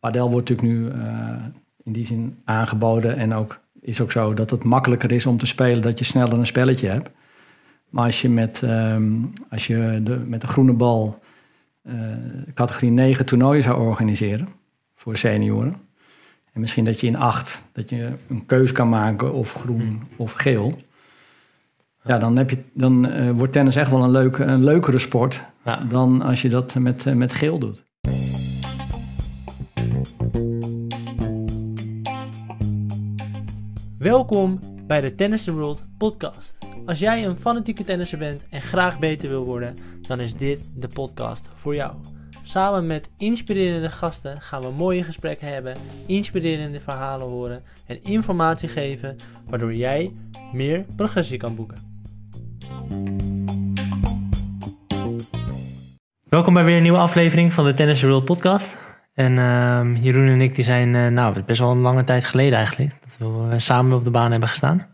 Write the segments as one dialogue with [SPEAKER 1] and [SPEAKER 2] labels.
[SPEAKER 1] padel wordt natuurlijk nu in die zin aangeboden. En ook is ook zo dat het makkelijker is om te spelen, dat je sneller een spelletje hebt. Maar als je met, ehm, als je de, met de groene bal categorie 9 toernooien zou organiseren voor senioren. En misschien dat je in acht dat je een keus kan maken of groen of geel. Ja, dan, heb je, dan uh, wordt tennis echt wel een, leuke, een leukere sport ja. dan als je dat met, uh, met geel doet.
[SPEAKER 2] Welkom bij de Tennis the World podcast. Als jij een fanatieke tennisser bent en graag beter wil worden, dan is dit de podcast voor jou. Samen met inspirerende gasten gaan we mooie gesprekken hebben, inspirerende verhalen horen en informatie geven, waardoor jij meer progressie kan boeken. Welkom bij weer een nieuwe aflevering van de Tennis World podcast. En uh, Jeroen en ik die zijn, uh, nou, best wel een lange tijd geleden eigenlijk, dat we uh, samen op de baan hebben gestaan.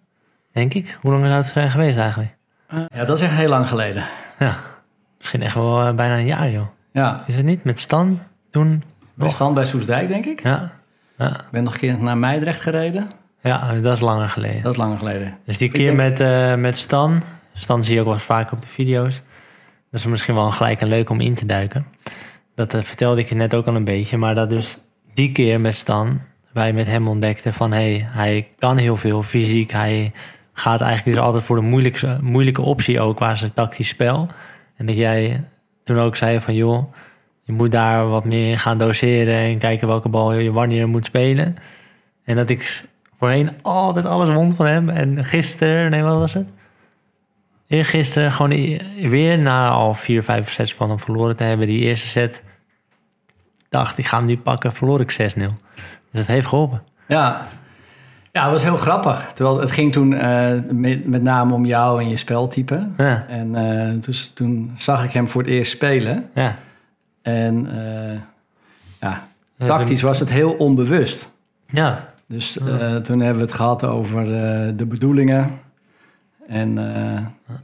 [SPEAKER 2] Denk ik. Hoe lang is het zijn geweest eigenlijk?
[SPEAKER 1] ja, dat is echt heel lang geleden.
[SPEAKER 2] Ja, misschien echt wel eh, bijna een jaar, joh. Ja. Is het niet? Met Stan toen?
[SPEAKER 1] Met Stan bij Soesdijk, denk ik.
[SPEAKER 2] Ja. ja.
[SPEAKER 1] Ik ben nog een keer naar Meidrecht gereden.
[SPEAKER 2] Ja, dat is langer geleden.
[SPEAKER 1] Dat is langer geleden.
[SPEAKER 2] Dus die keer met, uh, met Stan. Stan zie je ook wel vaak op de video's. Dat is misschien wel gelijk een leuk om in te duiken. Dat uh, vertelde ik je net ook al een beetje. Maar dat dus die keer met Stan, wij met hem ontdekten van... hé, hey, hij kan heel veel fysiek. Hij gaat eigenlijk dus altijd voor de moeilijke, moeilijke optie ook qua zijn tactisch spel. En dat jij toen ook zei van joh, je moet daar wat meer gaan doseren en kijken welke bal je wanneer moet spelen. En dat ik voorheen altijd alles won van hem. En gisteren, nee, wat was het? Eergisteren gewoon weer na al vier, vijf sets van hem verloren te hebben. Die eerste set dacht ik ga hem nu pakken, verloor ik 6-0. Dus dat heeft geholpen.
[SPEAKER 1] Ja, ja, dat was heel grappig. Terwijl het ging toen uh, met, met, name om jou en je speltype. Ja. En uh, dus, toen zag ik hem voor het eerst spelen. Ja. En uh, ja, tactisch was het heel onbewust.
[SPEAKER 2] Ja.
[SPEAKER 1] Dus toen hebben we het gehad over de bedoelingen. En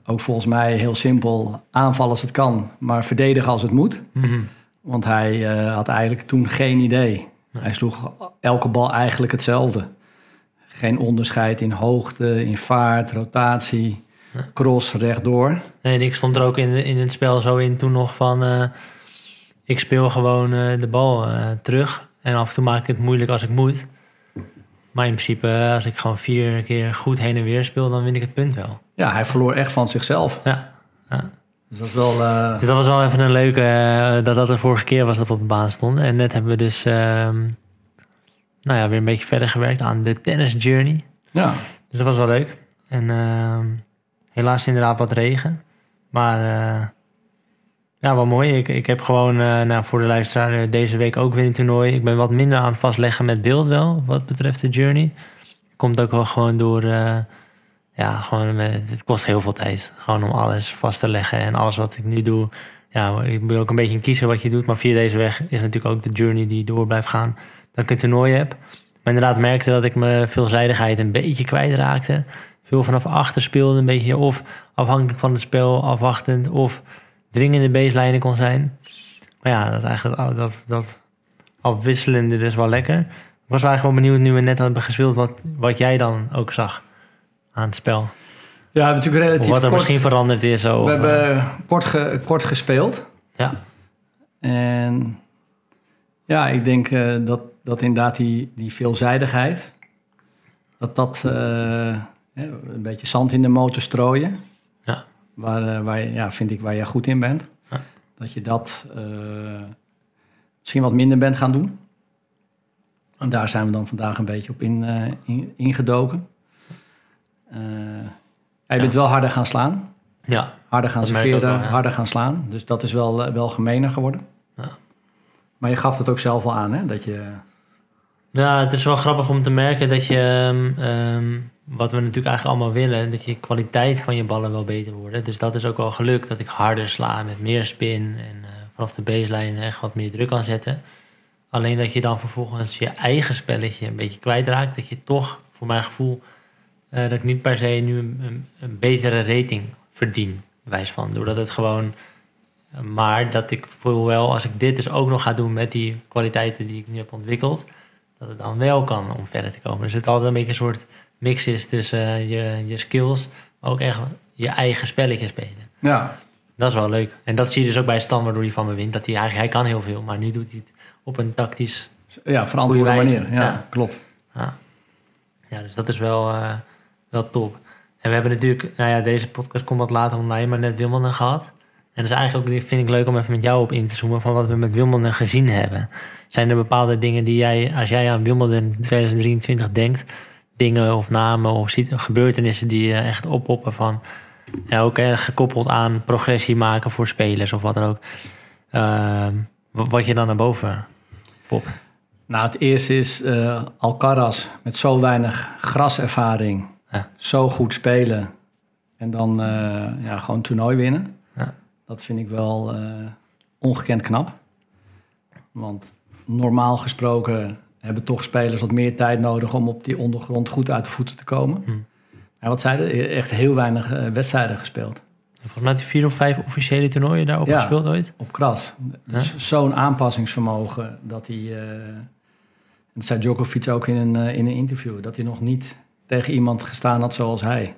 [SPEAKER 1] ook volgens mij heel simpel, aanvallen als het kan, maar verdedigen als het moet. Mm -hmm. Want hij had eigenlijk toen geen idee. Hij sloeg elke bal eigenlijk hetzelfde geen onderscheid in hoogte, in vaart, rotatie, cross, rechtdoor.
[SPEAKER 2] Nee, en ik stond er ook in, in het spel zo in toen nog van... Uh, ik speel gewoon de bal terug. En af en toe maak ik het moeilijk als ik moet. Maar in principe, als ik gewoon vier keer goed heen en weer speel... dan win ik het punt wel.
[SPEAKER 1] Ja, hij verloor echt van zichzelf.
[SPEAKER 2] Ja, ja.
[SPEAKER 1] Dus dat, is wel, dus
[SPEAKER 2] dat was wel even een leuke... dat dat de vorige keer was dat we op de baan stonden. En net hebben we dus ehm, nou ja, weer een beetje verder gewerkt aan de tennis journey.
[SPEAKER 1] Ja.
[SPEAKER 2] Dus dat was wel leuk. En uh, helaas inderdaad wat regen. Maar ja, wel mooi. Ik, ik heb gewoon uh, nou, voor de luisteraar eh, deze week ook weer een toernooi. Ik ben wat minder aan het vastleggen met beeld wel, wat betreft de journey. Komt ook wel gewoon door... ja, gewoon, het kost heel veel tijd. Gewoon om alles vast te leggen. En alles wat ik nu doe... Ja, ik moet ook een beetje kiezen wat je doet. Maar via deze weg is natuurlijk ook de journey die door blijft gaan dat ik een toernooi heb. Maar inderdaad merkte dat ik mijn veelzijdigheid een beetje kwijtraakte. Veel vanaf achter speelde, een beetje of afhankelijk van het spel, afwachtend of dwingende baselijnen kon zijn. Maar ja, dat, eigenlijk, dat, dat afwisselende dus wel lekker. Ik was eigenlijk wel benieuwd nu we net hebben gespeeld, wat, wat jij dan ook zag aan het spel.
[SPEAKER 1] Ja, natuurlijk relatief
[SPEAKER 2] of wat er misschien veranderd is.
[SPEAKER 1] We hebben kort, kort gespeeld.
[SPEAKER 2] Ja.
[SPEAKER 1] En ja, ik denk uh, dat, dat inderdaad die, die veelzijdigheid, dat dat uh, een beetje zand in de motor strooien. Waar, uh, waar ja, vind ik waar je goed in bent, ja. dat je dat misschien wat minder bent gaan doen. En daar zijn we dan vandaag een beetje op in, in, ingedoken. je bent wel harder gaan slaan.
[SPEAKER 2] Ja,
[SPEAKER 1] harder gaan serveren, harder gaan slaan. Dus dat is wel, wel gemener geworden.
[SPEAKER 2] Ja.
[SPEAKER 1] Maar je gaf het ook zelf al aan, hè? Dat je...
[SPEAKER 2] Ja, het is wel grappig om te merken dat je, um, wat we natuurlijk eigenlijk allemaal willen, dat je kwaliteit van je ballen wel beter wordt. Dus dat is ook wel gelukt, dat ik harder sla met meer spin en uh, vanaf de baseline echt wat meer druk kan zetten. Alleen dat je dan vervolgens je eigen spelletje een beetje kwijtraakt. Dat je toch, voor mijn gevoel, uh, dat ik niet per se nu een, een, een betere rating verdien, wijs van. Doordat het gewoon Maar dat ik voel wel, als ik dit dus ook nog ga doen met die kwaliteiten die ik nu heb ontwikkeld, dat het dan wel kan om verder te komen. Dus het altijd een beetje een soort mix is tussen eh, je, je skills, maar ook echt je eigen spelletje spelen.
[SPEAKER 1] Ja,
[SPEAKER 2] Dat is wel leuk. En dat zie je dus ook bij Stan, waardoor hij van me wint. Dat hij eigenlijk, hij kan heel veel, maar nu doet hij het op een tactisch...
[SPEAKER 1] ja verantwoorde manier. Ja,
[SPEAKER 2] ja.
[SPEAKER 1] klopt.
[SPEAKER 2] Ja, ja dus dat is wel, eh, wel top. En we hebben natuurlijk, nou ja, deze podcast komt wat later online, maar net Wimbledon gehad. En dat is eigenlijk ook, vind ik leuk om even met jou op in te zoomen van wat we met Wimbledon gezien hebben. Zijn er bepaalde dingen die jij, als jij aan Wimbledon 2023 denkt, dingen of namen of gebeurtenissen die je echt oppoppen van, ja, ook eh, gekoppeld aan progressie maken voor spelers of wat dan ook. Ehm, wat je dan naar boven popt.
[SPEAKER 1] Nou, het eerste is eh Alcaraz met zo weinig graservaring.
[SPEAKER 2] Ja.
[SPEAKER 1] Zo goed spelen. En dan eh, ja, gewoon toernooi winnen.
[SPEAKER 2] Ja.
[SPEAKER 1] Dat vind ik wel eh, ongekend knap. Want normaal gesproken hebben toch spelers wat meer tijd nodig om op die ondergrond goed uit de voeten te komen.
[SPEAKER 2] Hm.
[SPEAKER 1] En wat zeiden? Echt heel weinig eh, wedstrijden gespeeld.
[SPEAKER 2] Volgens mij had hij vier of vijf officiële toernooien daarop
[SPEAKER 1] Ja.
[SPEAKER 2] gespeeld ooit.
[SPEAKER 1] Op kras. Dus zo'n aanpassingsvermogen dat hij. eh, dat zei Djokovic ook in een, eh, in een interview. Dat hij nog niet tegen iemand gestaan had zoals hij.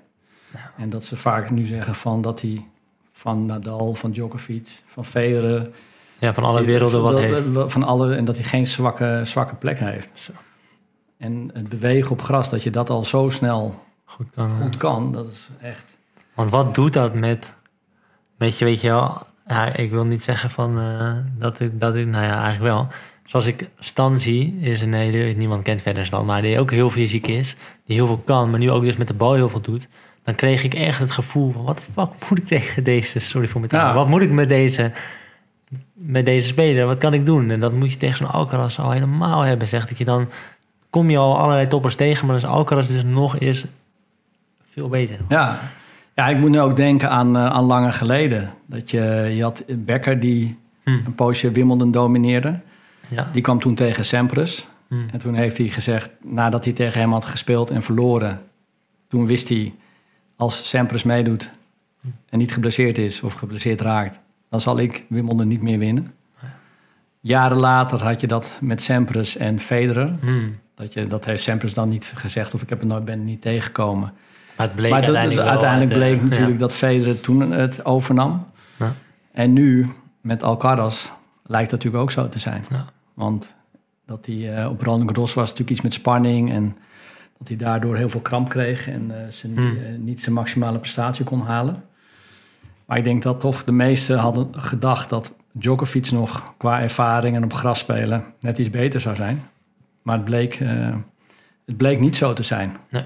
[SPEAKER 1] En dat ze vaak nu zeggen van dat hij van Nadal, van Djokovic, van Federer.
[SPEAKER 2] Ja, van alle
[SPEAKER 1] die-
[SPEAKER 2] werelden wat
[SPEAKER 1] dat-
[SPEAKER 2] heeft.
[SPEAKER 1] Van alle, en dat hij geen zwakke, zwakke plek heeft.
[SPEAKER 2] Zo.
[SPEAKER 1] En het bewegen op gras, dat je dat al zo snel
[SPEAKER 2] Goed kan.
[SPEAKER 1] goed kan, dat is echt.
[SPEAKER 2] Want wat doet dat met, met je, weet je wel, ja, ik wil niet zeggen van eh, dat ik, dat ik, nou ja, eigenlijk wel. Zoals ik Stan zie, is een hele, niemand kent verder Stan, maar die ook heel fysiek is, die heel veel kan, maar nu ook dus met de bal heel veel doet. Dan kreeg ik echt het gevoel van, wat de fuck moet ik tegen deze, sorry voor mijn taal,
[SPEAKER 1] Ja.
[SPEAKER 2] wat moet ik met deze, met deze speler, wat kan ik doen? En dat moet je tegen zo'n Alcaraz al helemaal hebben, zegt dat je dan, kom je al allerlei toppers tegen, maar als Alcaraz dus nog is veel beter.
[SPEAKER 1] Ja. ja, ik moet nu ook denken aan, eh, aan langer geleden. Dat je, je had Becker die
[SPEAKER 2] Hm.
[SPEAKER 1] een poosje Wimbledon domineerde.
[SPEAKER 2] Ja.
[SPEAKER 1] Die kwam toen tegen Sampras.
[SPEAKER 2] Hm.
[SPEAKER 1] En toen heeft hij gezegd, nadat hij tegen hem had gespeeld en verloren... toen wist hij, als Sampras meedoet en niet geblesseerd is of geblesseerd raakt... dan zal ik Wimbledon niet meer winnen. Jaren later had je dat met Sampras en Federer.
[SPEAKER 2] Hm.
[SPEAKER 1] Dat, je, dat heeft Sampras dan niet gezegd of ik heb het nooit, ben niet tegengekomen.
[SPEAKER 2] Maar het bleek
[SPEAKER 1] maar dat-
[SPEAKER 2] uiteindelijk,
[SPEAKER 1] bleek natuurlijk dat Federer toen het overnam.
[SPEAKER 2] Ja.
[SPEAKER 1] En nu met Alcaraz lijkt dat natuurlijk ook zo te zijn.
[SPEAKER 2] Ja. Want
[SPEAKER 1] dat hij eh, op Roland Garros was natuurlijk iets met spanning en dat hij daardoor heel veel kramp kreeg en eh, ze
[SPEAKER 2] Hmm.
[SPEAKER 1] eh, niet zijn maximale prestatie kon halen. Maar ik denk dat toch de meesten hadden gedacht dat Djokovic nog qua ervaring en op gras spelen net iets beter zou zijn. Maar het bleek, eh, het bleek niet zo te zijn.
[SPEAKER 2] Nee.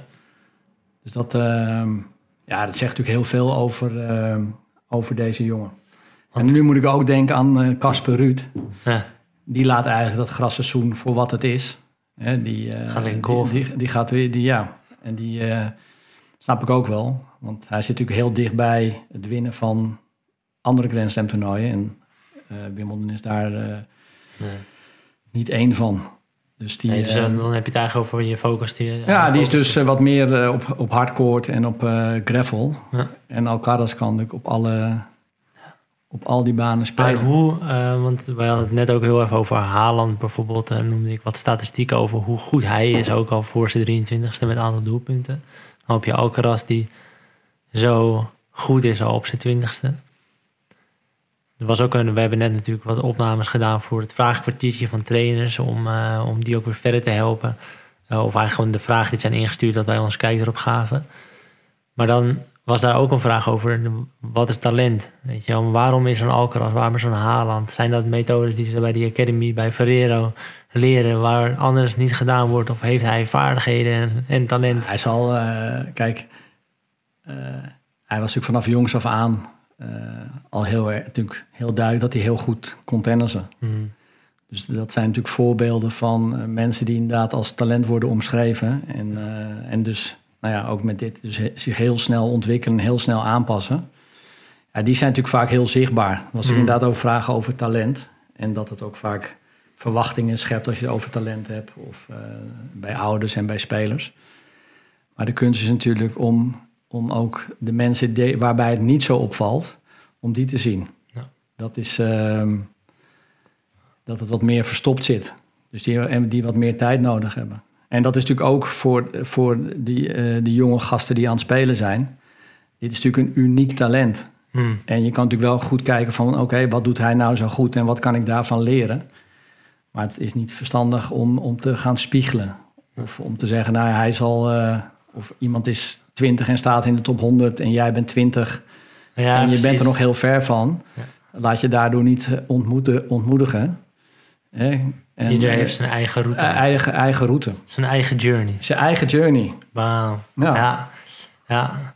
[SPEAKER 1] Dus dat, ehm, ja, dat zegt natuurlijk heel veel over, ehm, over deze jongen.
[SPEAKER 2] Want-
[SPEAKER 1] En nu moet ik ook denken aan eh, Casper Ruud.
[SPEAKER 2] ja,
[SPEAKER 1] Die laat eigenlijk dat grasseizoen voor wat het is. Hè, die, eh,
[SPEAKER 2] Gaat lekker
[SPEAKER 1] die, die, die gaat weer, die, ja. En die snap ik ook wel. Want hij zit natuurlijk heel dichtbij het winnen van andere Grand Slam toernooien. En eh Wimbledon is daar eh,
[SPEAKER 2] nee.
[SPEAKER 1] niet één van. Dus die,
[SPEAKER 2] Nee, dus,
[SPEAKER 1] eh,
[SPEAKER 2] eh, dan heb je het eigenlijk over je focus. Die,
[SPEAKER 1] ja, die is dus eh, wat meer eh, op, op hardcourt en op eh, gravel.
[SPEAKER 2] Ja.
[SPEAKER 1] En Alcaraz kan natuurlijk op, alle, op al die banen
[SPEAKER 2] Maar
[SPEAKER 1] spelen.
[SPEAKER 2] hoe, eh, want wij hadden het net ook heel even over Haaland bijvoorbeeld. Daar noemde ik wat statistieken over hoe goed hij is. Ook al voor zijn 23ste met een aantal doelpunten. Dan heb je Alcaraz die zo goed is al op zijn 20ste. Er was ook een, we hebben net natuurlijk wat opnames gedaan voor het vraagkwartiertje van trainers. Om, eh, om die ook weer verder te helpen. Eh, of eigenlijk gewoon de vragen die zijn ingestuurd dat wij ons kijk erop gaven. Maar dan was daar ook een vraag over, wat is talent? Weet je waarom is zo'n Alcaraz, waarom is zo'n Haaland? Zijn dat methodes die ze bij die Academy, bij Ferrero leren, waar anders niet gedaan wordt? Of heeft hij vaardigheden en, en talent?
[SPEAKER 1] Hij zal, eh, kijk, hij was natuurlijk vanaf jongs af aan eh, al heel, natuurlijk heel duidelijk dat hij heel goed kon tennissen.
[SPEAKER 2] Hmm.
[SPEAKER 1] Dus dat zijn natuurlijk voorbeelden van eh, mensen die inderdaad als talent worden omschreven. En, eh, en dus, nou ja, ook met dit, dus he- zich heel snel ontwikkelen, heel snel aanpassen. Ja, die zijn natuurlijk vaak heel zichtbaar. Als er
[SPEAKER 2] Mm.
[SPEAKER 1] inderdaad ook vragen over talent. En dat het ook vaak verwachtingen schept als je het over talent hebt. Of eh, bij ouders en bij spelers. Maar de kunst is natuurlijk om, om ook de mensen waarbij het niet zo opvalt, om die te zien.
[SPEAKER 2] Ja.
[SPEAKER 1] dat is ehm, dat het wat meer verstopt zit. Dus die, die wat meer tijd nodig hebben. En dat is natuurlijk ook voor, voor die, uh, die jonge gasten die aan het spelen zijn. Dit is natuurlijk een uniek talent.
[SPEAKER 2] Hmm.
[SPEAKER 1] En je kan natuurlijk wel goed kijken van... oké, wat doet hij nou zo goed en wat kan ik daarvan leren? Maar het is niet verstandig om, om te gaan spiegelen. Of om te zeggen, nou hij zal... Uh, of iemand is 20 en staat in de top 100 en jij bent 20...
[SPEAKER 2] Ja,
[SPEAKER 1] en je
[SPEAKER 2] precies.
[SPEAKER 1] bent er nog heel ver van.
[SPEAKER 2] Ja.
[SPEAKER 1] Laat je daardoor niet eh, ontmoeten, ontmoedigen. Hè? En,
[SPEAKER 2] Iedereen
[SPEAKER 1] eh,
[SPEAKER 2] heeft zijn eigen route.
[SPEAKER 1] eigen, eigen route.
[SPEAKER 2] Zijn eigen journey.
[SPEAKER 1] Zijn eigen journey.
[SPEAKER 2] Wauw.
[SPEAKER 1] Ja.
[SPEAKER 2] Ja. ja.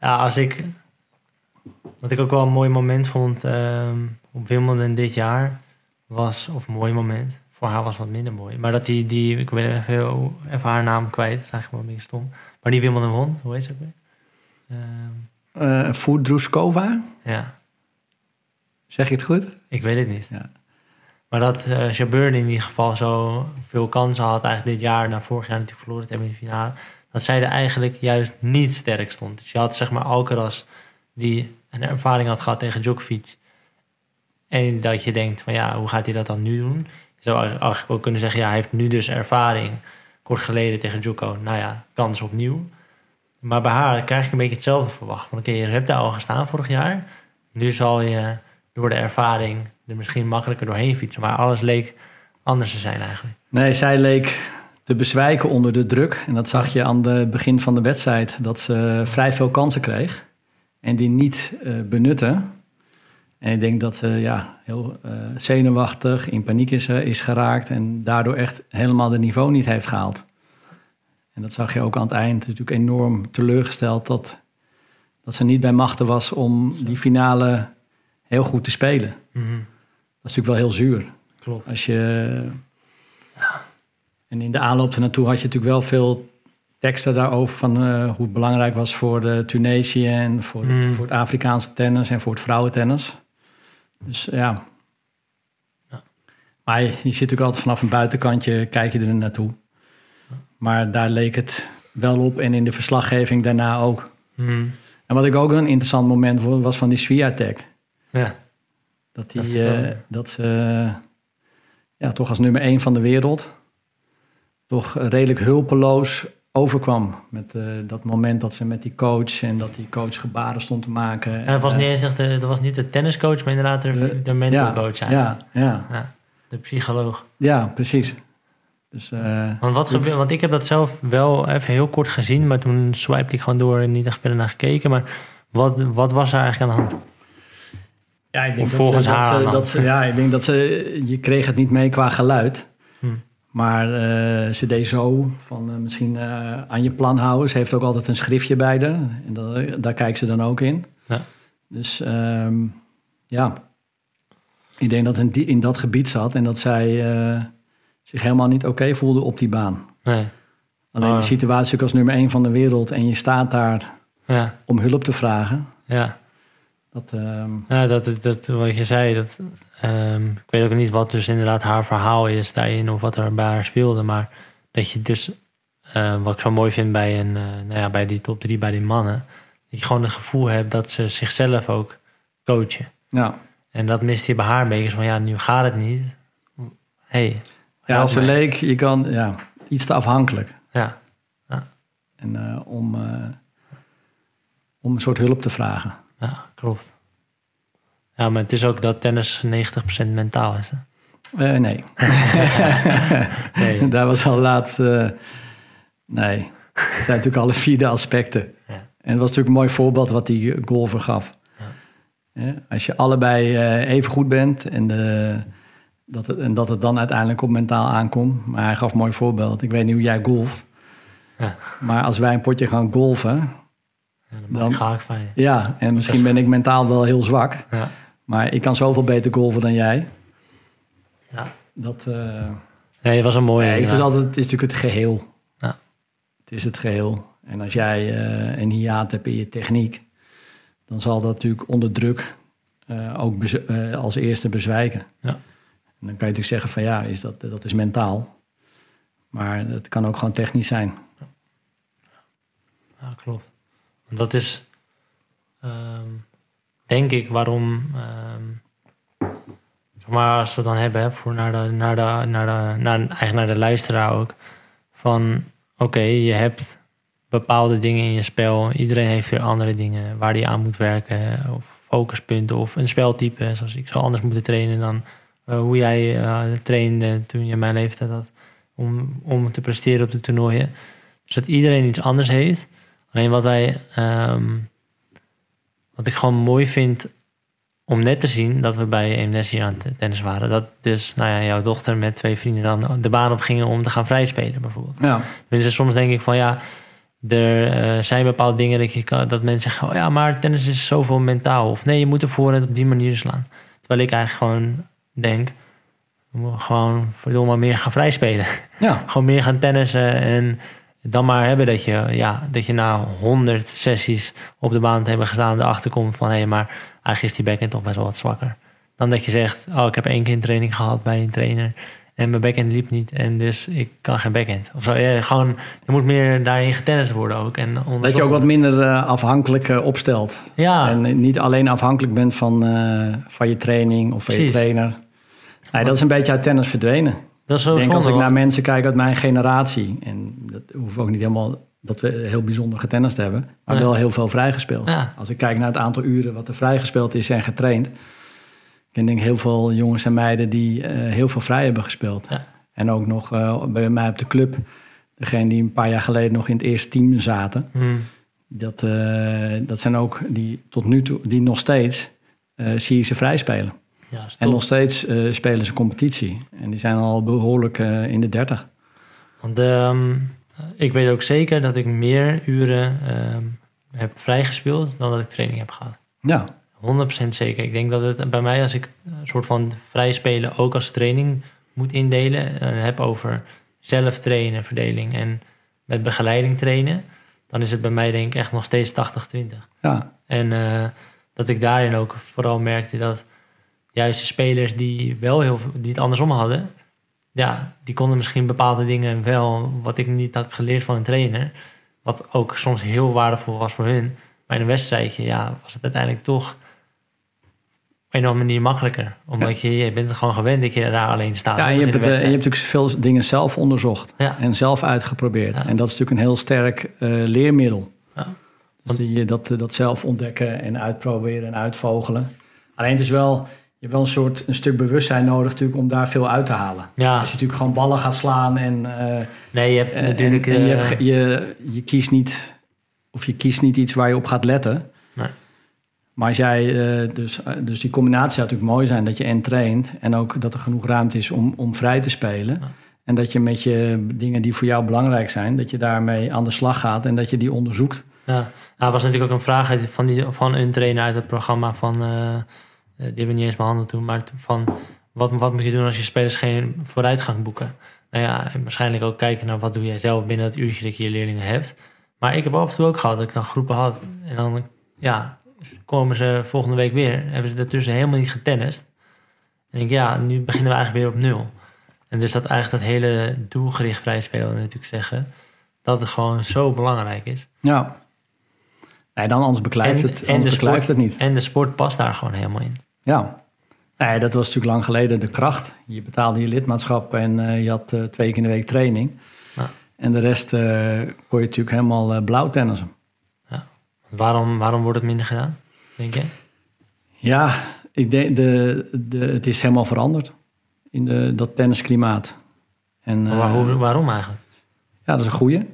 [SPEAKER 2] Ja, als ik... Wat ik ook wel een mooi moment vond ehm, op Wimbledon dit jaar was... Of een mooi moment. Voor haar was het wat minder mooi. Maar dat die... die ik ben even, even haar naam kwijt. Dat is eigenlijk wel een beetje stom. Maar die Wimbledon won. Hoe heet ze ook weer? Ehm,
[SPEAKER 1] Eh
[SPEAKER 2] ja.
[SPEAKER 1] zeg je het goed?
[SPEAKER 2] Ik weet het niet.
[SPEAKER 1] Ja.
[SPEAKER 2] Maar dat uh, Jabeur in ieder geval zo veel kansen had eigenlijk dit jaar, na vorig jaar natuurlijk verloren te hebben in de finale, dat zij er eigenlijk juist niet sterk stond. Dus je had zeg maar Alcaraz die een ervaring had gehad tegen Djokovic. En dat je denkt van ja, hoe gaat hij dat dan nu doen? Je zou eigenlijk ook kunnen zeggen, ja, hij heeft nu dus ervaring. Geleden tegen Djoko, nou ja, kans opnieuw. Maar bij haar krijg ik een beetje hetzelfde verwacht. Want oké, je hebt daar al gestaan vorig jaar. Nu zal je door de ervaring er misschien makkelijker doorheen fietsen. Maar alles leek anders te zijn eigenlijk.
[SPEAKER 1] Nee, zij leek te bezwijken onder de druk. En dat zag je aan het begin van de wedstrijd. Dat ze vrij veel kansen kreeg. En die niet uh, benutte. En ik denk dat ze ja, heel uh, zenuwachtig, in paniek is, uh, is geraakt. En daardoor echt helemaal de niveau niet heeft gehaald. En dat zag je ook aan het eind. Het is natuurlijk enorm teleurgesteld dat, dat ze niet bij machten was om die finale heel goed te spelen.
[SPEAKER 2] Mm -hmm.
[SPEAKER 1] Dat is natuurlijk wel heel zuur.
[SPEAKER 2] Klopt.
[SPEAKER 1] Als je... En in de aanloop ernaartoe had je natuurlijk wel veel teksten daarover... van uh, hoe het belangrijk was voor de Tunesië... en voor,
[SPEAKER 2] Mm.
[SPEAKER 1] het, voor het Afrikaanse tennis en voor het vrouwentennis. Dus ja.
[SPEAKER 2] Ja.
[SPEAKER 1] Maar je, je zit natuurlijk altijd vanaf een buitenkantje... kijk je er naartoe. Maar daar leek het wel op. En in de verslaggeving daarna ook.
[SPEAKER 2] Mm.
[SPEAKER 1] En wat ik ook een interessant moment vond... was van die Swiatek.
[SPEAKER 2] Ja.
[SPEAKER 1] Dat, die, uh, dat ze ja, toch als nummer één van de wereld toch redelijk hulpeloos overkwam. Met uh, dat moment dat ze met die coach en dat die coach gebaren stond te maken.
[SPEAKER 2] Ja, dat, was niet eens echt de, dat was niet de tenniscoach, maar inderdaad de, de, de mental
[SPEAKER 1] ja,
[SPEAKER 2] coach.
[SPEAKER 1] Ja, ja.
[SPEAKER 2] ja, de psycholoog.
[SPEAKER 1] Ja, precies. Dus, uh,
[SPEAKER 2] want, wat gebeurt, want ik heb dat zelf wel even heel kort gezien, maar toen swipte ik gewoon door en niet echt verder naar gekeken. Maar wat, wat was er eigenlijk aan de hand?
[SPEAKER 1] Ja, ik denk
[SPEAKER 2] of volgens
[SPEAKER 1] dat ze,
[SPEAKER 2] haar.
[SPEAKER 1] Dat ze, dat ze, ja, ik denk dat ze. Je kreeg het niet mee qua geluid. Maar uh, ze deed zo van uh, misschien uh, aan je plan houden. Ze heeft ook altijd een schriftje bij haar. En dat, daar kijkt ze dan ook in.
[SPEAKER 2] Ja.
[SPEAKER 1] Dus um, ja, ik denk dat in, die, in dat gebied zat en dat zij zich helemaal niet oké okay voelde op die baan.
[SPEAKER 2] Nee.
[SPEAKER 1] Alleen oh. de situatie ook als nummer één van de wereld en je staat daar
[SPEAKER 2] ja.
[SPEAKER 1] om hulp te vragen.
[SPEAKER 2] Ja.
[SPEAKER 1] Dat, um...
[SPEAKER 2] ja, dat, dat, wat je zei, dat, um, ik weet ook niet wat dus inderdaad haar verhaal is daarin of wat er bij haar speelde, maar dat je dus, uh, wat ik zo mooi vind bij, een, uh, nou ja, bij die top drie, bij die mannen, dat je gewoon het gevoel hebt dat ze zichzelf ook coachen.
[SPEAKER 1] Ja.
[SPEAKER 2] En dat mist hij bij haar een beetje, van ja, nu gaat het niet. hey,
[SPEAKER 1] ja, ze mij. leek, je kan, ja, iets te afhankelijk.
[SPEAKER 2] Ja. ja.
[SPEAKER 1] En uh, om, om een soort hulp te vragen.
[SPEAKER 2] Ja, klopt. Ja, maar het is ook dat tennis 90% mentaal is. Hè?
[SPEAKER 1] Uh, nee. nee. Daar was al laatst. Uh, nee. Het zijn natuurlijk alle vierde aspecten.
[SPEAKER 2] Ja.
[SPEAKER 1] En het was natuurlijk een mooi voorbeeld wat die golfer gaf.
[SPEAKER 2] Ja.
[SPEAKER 1] Ja, als je allebei uh, even goed bent en, de, dat het, en dat het dan uiteindelijk op mentaal aankomt. Maar hij gaf een mooi voorbeeld. Ik weet niet hoe jij golft.
[SPEAKER 2] Ja.
[SPEAKER 1] Maar als wij een potje gaan golfen,
[SPEAKER 2] ja, dan, ik van je.
[SPEAKER 1] Ja, en misschien ben ik mentaal wel heel zwak.
[SPEAKER 2] Ja.
[SPEAKER 1] Maar ik kan zoveel beter golven dan jij.
[SPEAKER 2] Ja.
[SPEAKER 1] Dat, uh,
[SPEAKER 2] nee, het was een mooie.
[SPEAKER 1] Nee, het, is altijd, het is natuurlijk het geheel.
[SPEAKER 2] Ja.
[SPEAKER 1] Het is het geheel. En als jij uh, een hiaat hebt in je techniek... dan zal dat natuurlijk onder druk uh, ook als eerste bezwijken.
[SPEAKER 2] Ja.
[SPEAKER 1] En dan kan je natuurlijk zeggen van ja, is dat, dat is mentaal. Maar het kan ook gewoon technisch zijn.
[SPEAKER 2] Ja, klopt. Dat is, um, denk ik, waarom um, Maar als we dan hebben, hè, voor naar de, naar de, naar naar, eigenlijk naar de luisteraar ook. Van oké, je hebt bepaalde dingen in je spel. Iedereen heeft weer andere dingen waar hij aan moet werken. Of focuspunten of een speltype. Zoals ik zou anders moeten trainen dan eh, hoe jij uh, trainde toen je mijn leeftijd had. Om, om te presteren op de toernooien. Dus dat iedereen iets anders heeft. Alleen wat wij, ehm, wat ik gewoon mooi vind om net te zien dat we bij EMS hier aan het tennis waren. Dat dus nou ja, jouw dochter met twee vrienden dan de baan op gingen om te gaan vrijspelen bijvoorbeeld.
[SPEAKER 1] Ja.
[SPEAKER 2] Dus soms denk ik van ja, er uh, zijn bepaalde dingen dat, je dat mensen zeggen... oh ja, maar tennis is zoveel mentaal. Of nee, je moet ervoor op die manier slaan. Terwijl ik eigenlijk gewoon denk... we moeten gewoon verdomme meer gaan vrijspelen.
[SPEAKER 1] Ja.
[SPEAKER 2] gewoon meer gaan tennissen en dan maar hebben dat je, ja, dat je na honderd sessies op de baan te hebben gestaan... erachter komt van hé, hey, maar eigenlijk is die backhand toch best wel wat zwakker. Dan dat je zegt, oh, ik heb één keer een training gehad bij een trainer... En mijn backhand liep niet. En dus ik kan geen backhand. Of zo. Ja, gewoon, er moet meer daarin getennist worden ook. En
[SPEAKER 1] dat je ook wat minder uh, afhankelijk uh, opstelt.
[SPEAKER 2] Ja.
[SPEAKER 1] En niet alleen afhankelijk bent van, uh, van je training of van Precies. je trainer. Nee, dat is een beetje uit tennis verdwenen.
[SPEAKER 2] Dat is zo
[SPEAKER 1] ik denk
[SPEAKER 2] zonde,
[SPEAKER 1] als ik naar mensen kijk uit mijn generatie. En dat hoeft ook niet helemaal dat we heel bijzonder getennist hebben. Maar wel heel veel vrijgespeeld.
[SPEAKER 2] Ja.
[SPEAKER 1] Als ik kijk naar het aantal uren wat er vrijgespeeld is en getraind. Ik denk heel veel jongens en meiden die eh, heel veel vrij hebben gespeeld.
[SPEAKER 2] Ja.
[SPEAKER 1] En ook nog eh, bij mij op de club. Degene die een paar jaar geleden nog in het eerste team zaten.
[SPEAKER 2] Hmm.
[SPEAKER 1] Dat, eh, dat zijn ook die tot nu toe, die nog steeds zie je ze vrij spelen.
[SPEAKER 2] Ja,
[SPEAKER 1] En nog steeds eh, spelen ze competitie. En die zijn al behoorlijk eh, in de 30.
[SPEAKER 2] Want ehm, ik weet ook zeker dat ik meer uren ehm, heb vrijgespeeld dan dat ik training heb gehad.
[SPEAKER 1] Ja,
[SPEAKER 2] 100% zeker. Ik denk dat het bij mij, als ik een soort van vrij spelen ook als training moet indelen, en heb over zelf trainen, verdeling en met begeleiding trainen, dan is het bij mij denk ik echt nog steeds 80-20.
[SPEAKER 1] ja,
[SPEAKER 2] En eh, dat ik daarin ook vooral merkte dat juist de spelers die wel heel die het andersom hadden, ja, die konden misschien bepaalde dingen wel, wat ik niet had geleerd van een trainer, wat ook soms heel waardevol was voor hun. Maar in een wedstrijdje, ja, was het uiteindelijk toch op een of andere manier makkelijker. Omdat je, je bent er gewoon gewend dat je daar alleen staat.
[SPEAKER 1] ja en, je hebt het, eh, en je hebt natuurlijk veel dingen zelf onderzocht.
[SPEAKER 2] Ja.
[SPEAKER 1] En zelf uitgeprobeerd.
[SPEAKER 2] Ja.
[SPEAKER 1] En dat is natuurlijk een heel sterk eh, leermiddel.
[SPEAKER 2] Ja.
[SPEAKER 1] Dus die, dat, dat zelf ontdekken en uitproberen en uitvogelen. Alleen het is wel, je hebt wel een soort een stuk bewustzijn nodig natuurlijk om daar veel uit te halen.
[SPEAKER 2] Ja,
[SPEAKER 1] Als je natuurlijk gewoon ballen gaat slaan en, eh,
[SPEAKER 2] nee, je hebt
[SPEAKER 1] en-
[SPEAKER 2] natuurlijk...
[SPEAKER 1] en, en je,
[SPEAKER 2] eh,
[SPEAKER 1] hebt je, je kiest niet of je kiest niet iets waar je op gaat letten.
[SPEAKER 2] Nee.
[SPEAKER 1] Maar als jij, eh, dus, eh, dus die combinatie zou natuurlijk mooi zijn dat je en traint en ook dat er genoeg ruimte is om, om vrij te spelen.
[SPEAKER 2] Ja.
[SPEAKER 1] En dat je met je dingen die voor jou belangrijk zijn, dat je daarmee aan de slag gaat en dat je die onderzoekt.
[SPEAKER 2] Ja, nou, was natuurlijk ook een vraag van, die, van een trainer uit het programma van, eh, eh, die hebben niet eens behandeld toen, maar van wat, wat moet je doen als je spelers geen vooruitgang boeken? Nou ja, en waarschijnlijk ook kijken naar wat doe jij zelf binnen het uurtje dat je je leerlingen hebt. Maar ik heb af en toe ook gehad dat ik dan groepen had en dan, ja, komen ze volgende week weer, hebben ze daartussen helemaal niet getennist. En denk ik, ja, nu beginnen we eigenlijk weer op nul. En dus dat eigenlijk dat hele doelgericht vrij spelen natuurlijk zeggen, dat het gewoon zo belangrijk is.
[SPEAKER 1] Ja. Nee, dan anders beklijft
[SPEAKER 2] En-
[SPEAKER 1] het,
[SPEAKER 2] en de
[SPEAKER 1] anders beklijft
[SPEAKER 2] sport-
[SPEAKER 1] het niet.
[SPEAKER 2] En de sport past daar gewoon helemaal in.
[SPEAKER 1] Ja. Nee, dat was natuurlijk lang geleden de kracht. Je betaalde je lidmaatschap en eh, je had eh, twee keer in de week training.
[SPEAKER 2] Ja.
[SPEAKER 1] En de rest eh, kon je natuurlijk helemaal blauw tennissen.
[SPEAKER 2] Waarom, waarom wordt het minder gedaan, denk je?
[SPEAKER 1] Ja, ik denk de, de, het is helemaal veranderd in de, dat tennisklimaat. En,
[SPEAKER 2] Maar waar-
[SPEAKER 1] eh,
[SPEAKER 2] hoe- waarom eigenlijk?
[SPEAKER 1] Ja, dat is een goeie.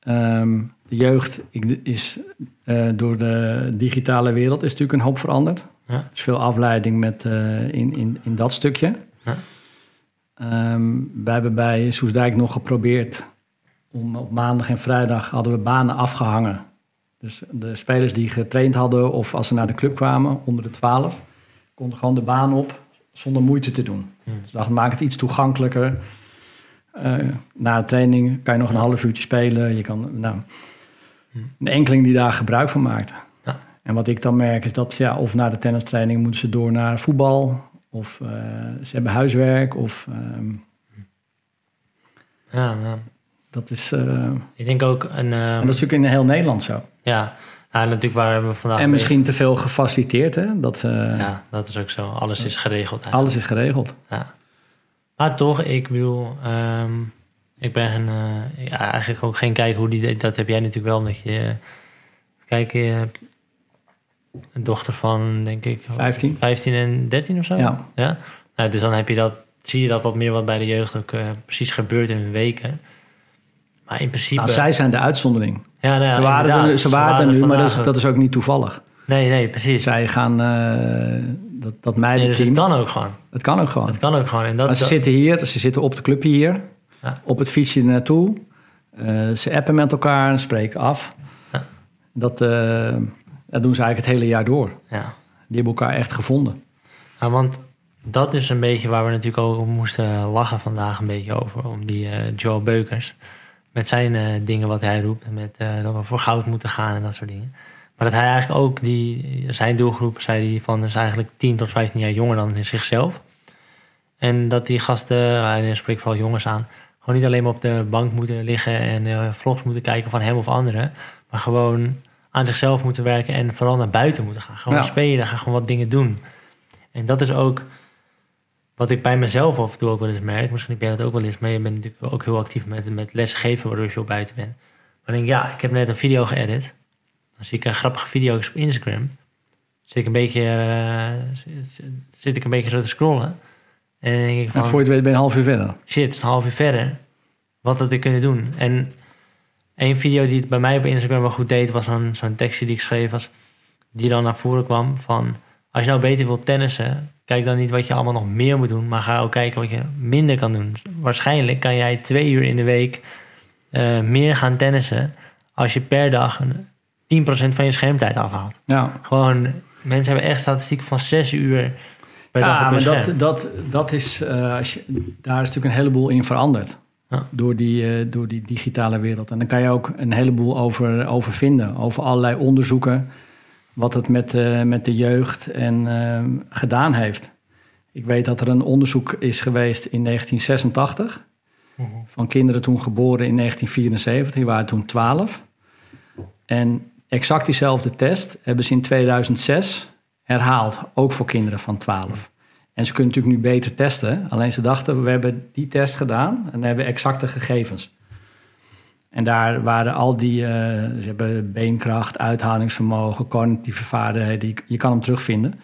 [SPEAKER 1] Ehm, de jeugd ik- is eh, door de digitale wereld is natuurlijk een hoop veranderd.
[SPEAKER 2] Ja.
[SPEAKER 1] Is veel afleiding met, eh, in, in, in dat stukje.
[SPEAKER 2] Ja.
[SPEAKER 1] Wij hebben bij Soesdijk nog geprobeerd om op maandag en vrijdag hadden we banen afgehangen. Dus de spelers die getraind hadden of als ze naar de club kwamen onder de 12, konden gewoon de baan op zonder moeite te doen.
[SPEAKER 2] Hmm.
[SPEAKER 1] Dus dat maakt het iets toegankelijker. Eh, na de training kan je nog een half uurtje spelen. Je kan, nou, een enkeling die daar gebruik van maakt. En wat ik dan merk is dat ja, of na de tennistraining moeten ze door naar voetbal. Of eh, ze hebben huiswerk. Of ehm,
[SPEAKER 2] Ja, ja.
[SPEAKER 1] dat is... eh, en
[SPEAKER 2] Ik denk ook een... ehm,
[SPEAKER 1] dat is natuurlijk in heel Nederland zo.
[SPEAKER 2] ja, Ja, natuurlijk waar we vandaag...
[SPEAKER 1] En
[SPEAKER 2] mee-
[SPEAKER 1] misschien te veel gefaciliteerd, hè? Dat, eh,
[SPEAKER 2] Ja, dat is ook zo. Alles is geregeld eigenlijk.
[SPEAKER 1] Alles is geregeld.
[SPEAKER 2] Ja. Maar toch, ik bedoel, ehm, ik ben eh, ja, eigenlijk ook geen kijker hoe die dat heb jij natuurlijk wel dat je eh, kijk je hebt een dochter van denk ik
[SPEAKER 1] 15.
[SPEAKER 2] 15 en 13 of zo.
[SPEAKER 1] Ja.
[SPEAKER 2] ja? Nou, dus dan heb je dat, zie je dat wat meer wat bij de jeugd ook eh, precies gebeurt in weken. Maar in principe.
[SPEAKER 1] Nou, zij zijn de uitzondering.
[SPEAKER 2] ja, nou ja,
[SPEAKER 1] ze waren er, ze waren er nu, maar dat is, dat is ook niet toevallig.
[SPEAKER 2] Nee, nee, precies.
[SPEAKER 1] Zij gaan, eh, dat, dat
[SPEAKER 2] Nee, dus
[SPEAKER 1] meidenteam,
[SPEAKER 2] het kan ook gewoon.
[SPEAKER 1] het kan ook gewoon.
[SPEAKER 2] Het kan ook gewoon. En dat,
[SPEAKER 1] maar ze
[SPEAKER 2] dat-
[SPEAKER 1] zitten hier, ze zitten op de clubje hier,
[SPEAKER 2] Ja.
[SPEAKER 1] op het fietsje naartoe. Eh, ze appen met elkaar en spreken af.
[SPEAKER 2] Ja.
[SPEAKER 1] Dat, dat doen ze eigenlijk het hele jaar door.
[SPEAKER 2] ja.
[SPEAKER 1] Die hebben elkaar echt gevonden.
[SPEAKER 2] Ja, want dat is een beetje waar we natuurlijk ook moesten lachen vandaag een beetje over. Om die eh Joel Beukers. Met zijn eh, dingen wat hij roept. Met eh, dat we voor goud moeten gaan en dat soort dingen. Maar dat hij eigenlijk ook die, zijn doelgroep, zei hij van, is eigenlijk 10 tot 15 jaar jonger dan in zichzelf. En dat die gasten, hij spreekt vooral jongens aan, gewoon niet alleen maar op de bank moeten liggen en vlogs moeten kijken van hem of anderen. Maar gewoon aan zichzelf moeten werken en vooral naar buiten moeten gaan. Gewoon
[SPEAKER 1] Ja.
[SPEAKER 2] spelen, gaan gewoon wat dingen doen. En dat is ook wat ik bij mezelf af en toe ook wel eens merk. Misschien heb jij dat ook wel eens, maar je bent natuurlijk ook heel actief met, met lesgeven, waardoor je veel buiten bent. Maar dan denk ik, ja, ik heb net een video geëdit. Dan zie ik een grappige video op Instagram. Zit ik een beetje, eh, zit, zit ik een beetje zo te scrollen. En denk ik
[SPEAKER 1] En
[SPEAKER 2] van,
[SPEAKER 1] voor je het weet ben je een half uur verder.
[SPEAKER 2] shit, een half uur verder. Wat had ik kunnen doen? En één video die het bij mij op Instagram wel goed deed, was zo'n zo'n tekstje die ik schreef was, die dan naar voren kwam van, als je nou beter wilt tennissen, kijk dan niet wat je allemaal nog meer moet doen, maar ga ook kijken wat je minder kan doen. Waarschijnlijk kan jij twee uur in de week eh, meer gaan tennissen als je per dag een 10% van je schermtijd afhaalt.
[SPEAKER 1] Ja,
[SPEAKER 2] Gewoon, mensen hebben echt statistieken van zes uur per dag
[SPEAKER 1] ja
[SPEAKER 2] op
[SPEAKER 1] maar dat, dat, dat is, eh, als je, daar is natuurlijk een heleboel in veranderd.
[SPEAKER 2] Ja.
[SPEAKER 1] Door, die, eh, door die digitale wereld. En dan kan je ook een heleboel over, over vinden. Over allerlei onderzoeken. Wat het met, eh, met de jeugd en, eh, gedaan heeft. Ik weet dat er een onderzoek is geweest in 1986.
[SPEAKER 2] Mhm.
[SPEAKER 1] Van kinderen toen geboren in 1974. Die waren toen 12. En exact diezelfde test hebben ze in 2006 herhaald. Ook voor kinderen van 12. En ze kunnen natuurlijk nu beter testen. Alleen ze dachten, we hebben die test gedaan en dan hebben we exacte gegevens. En daar waren al die, eh, ze hebben beenkracht, uithoudingsvermogen, cognitieve vaardigheden, die, je kan hem terugvinden.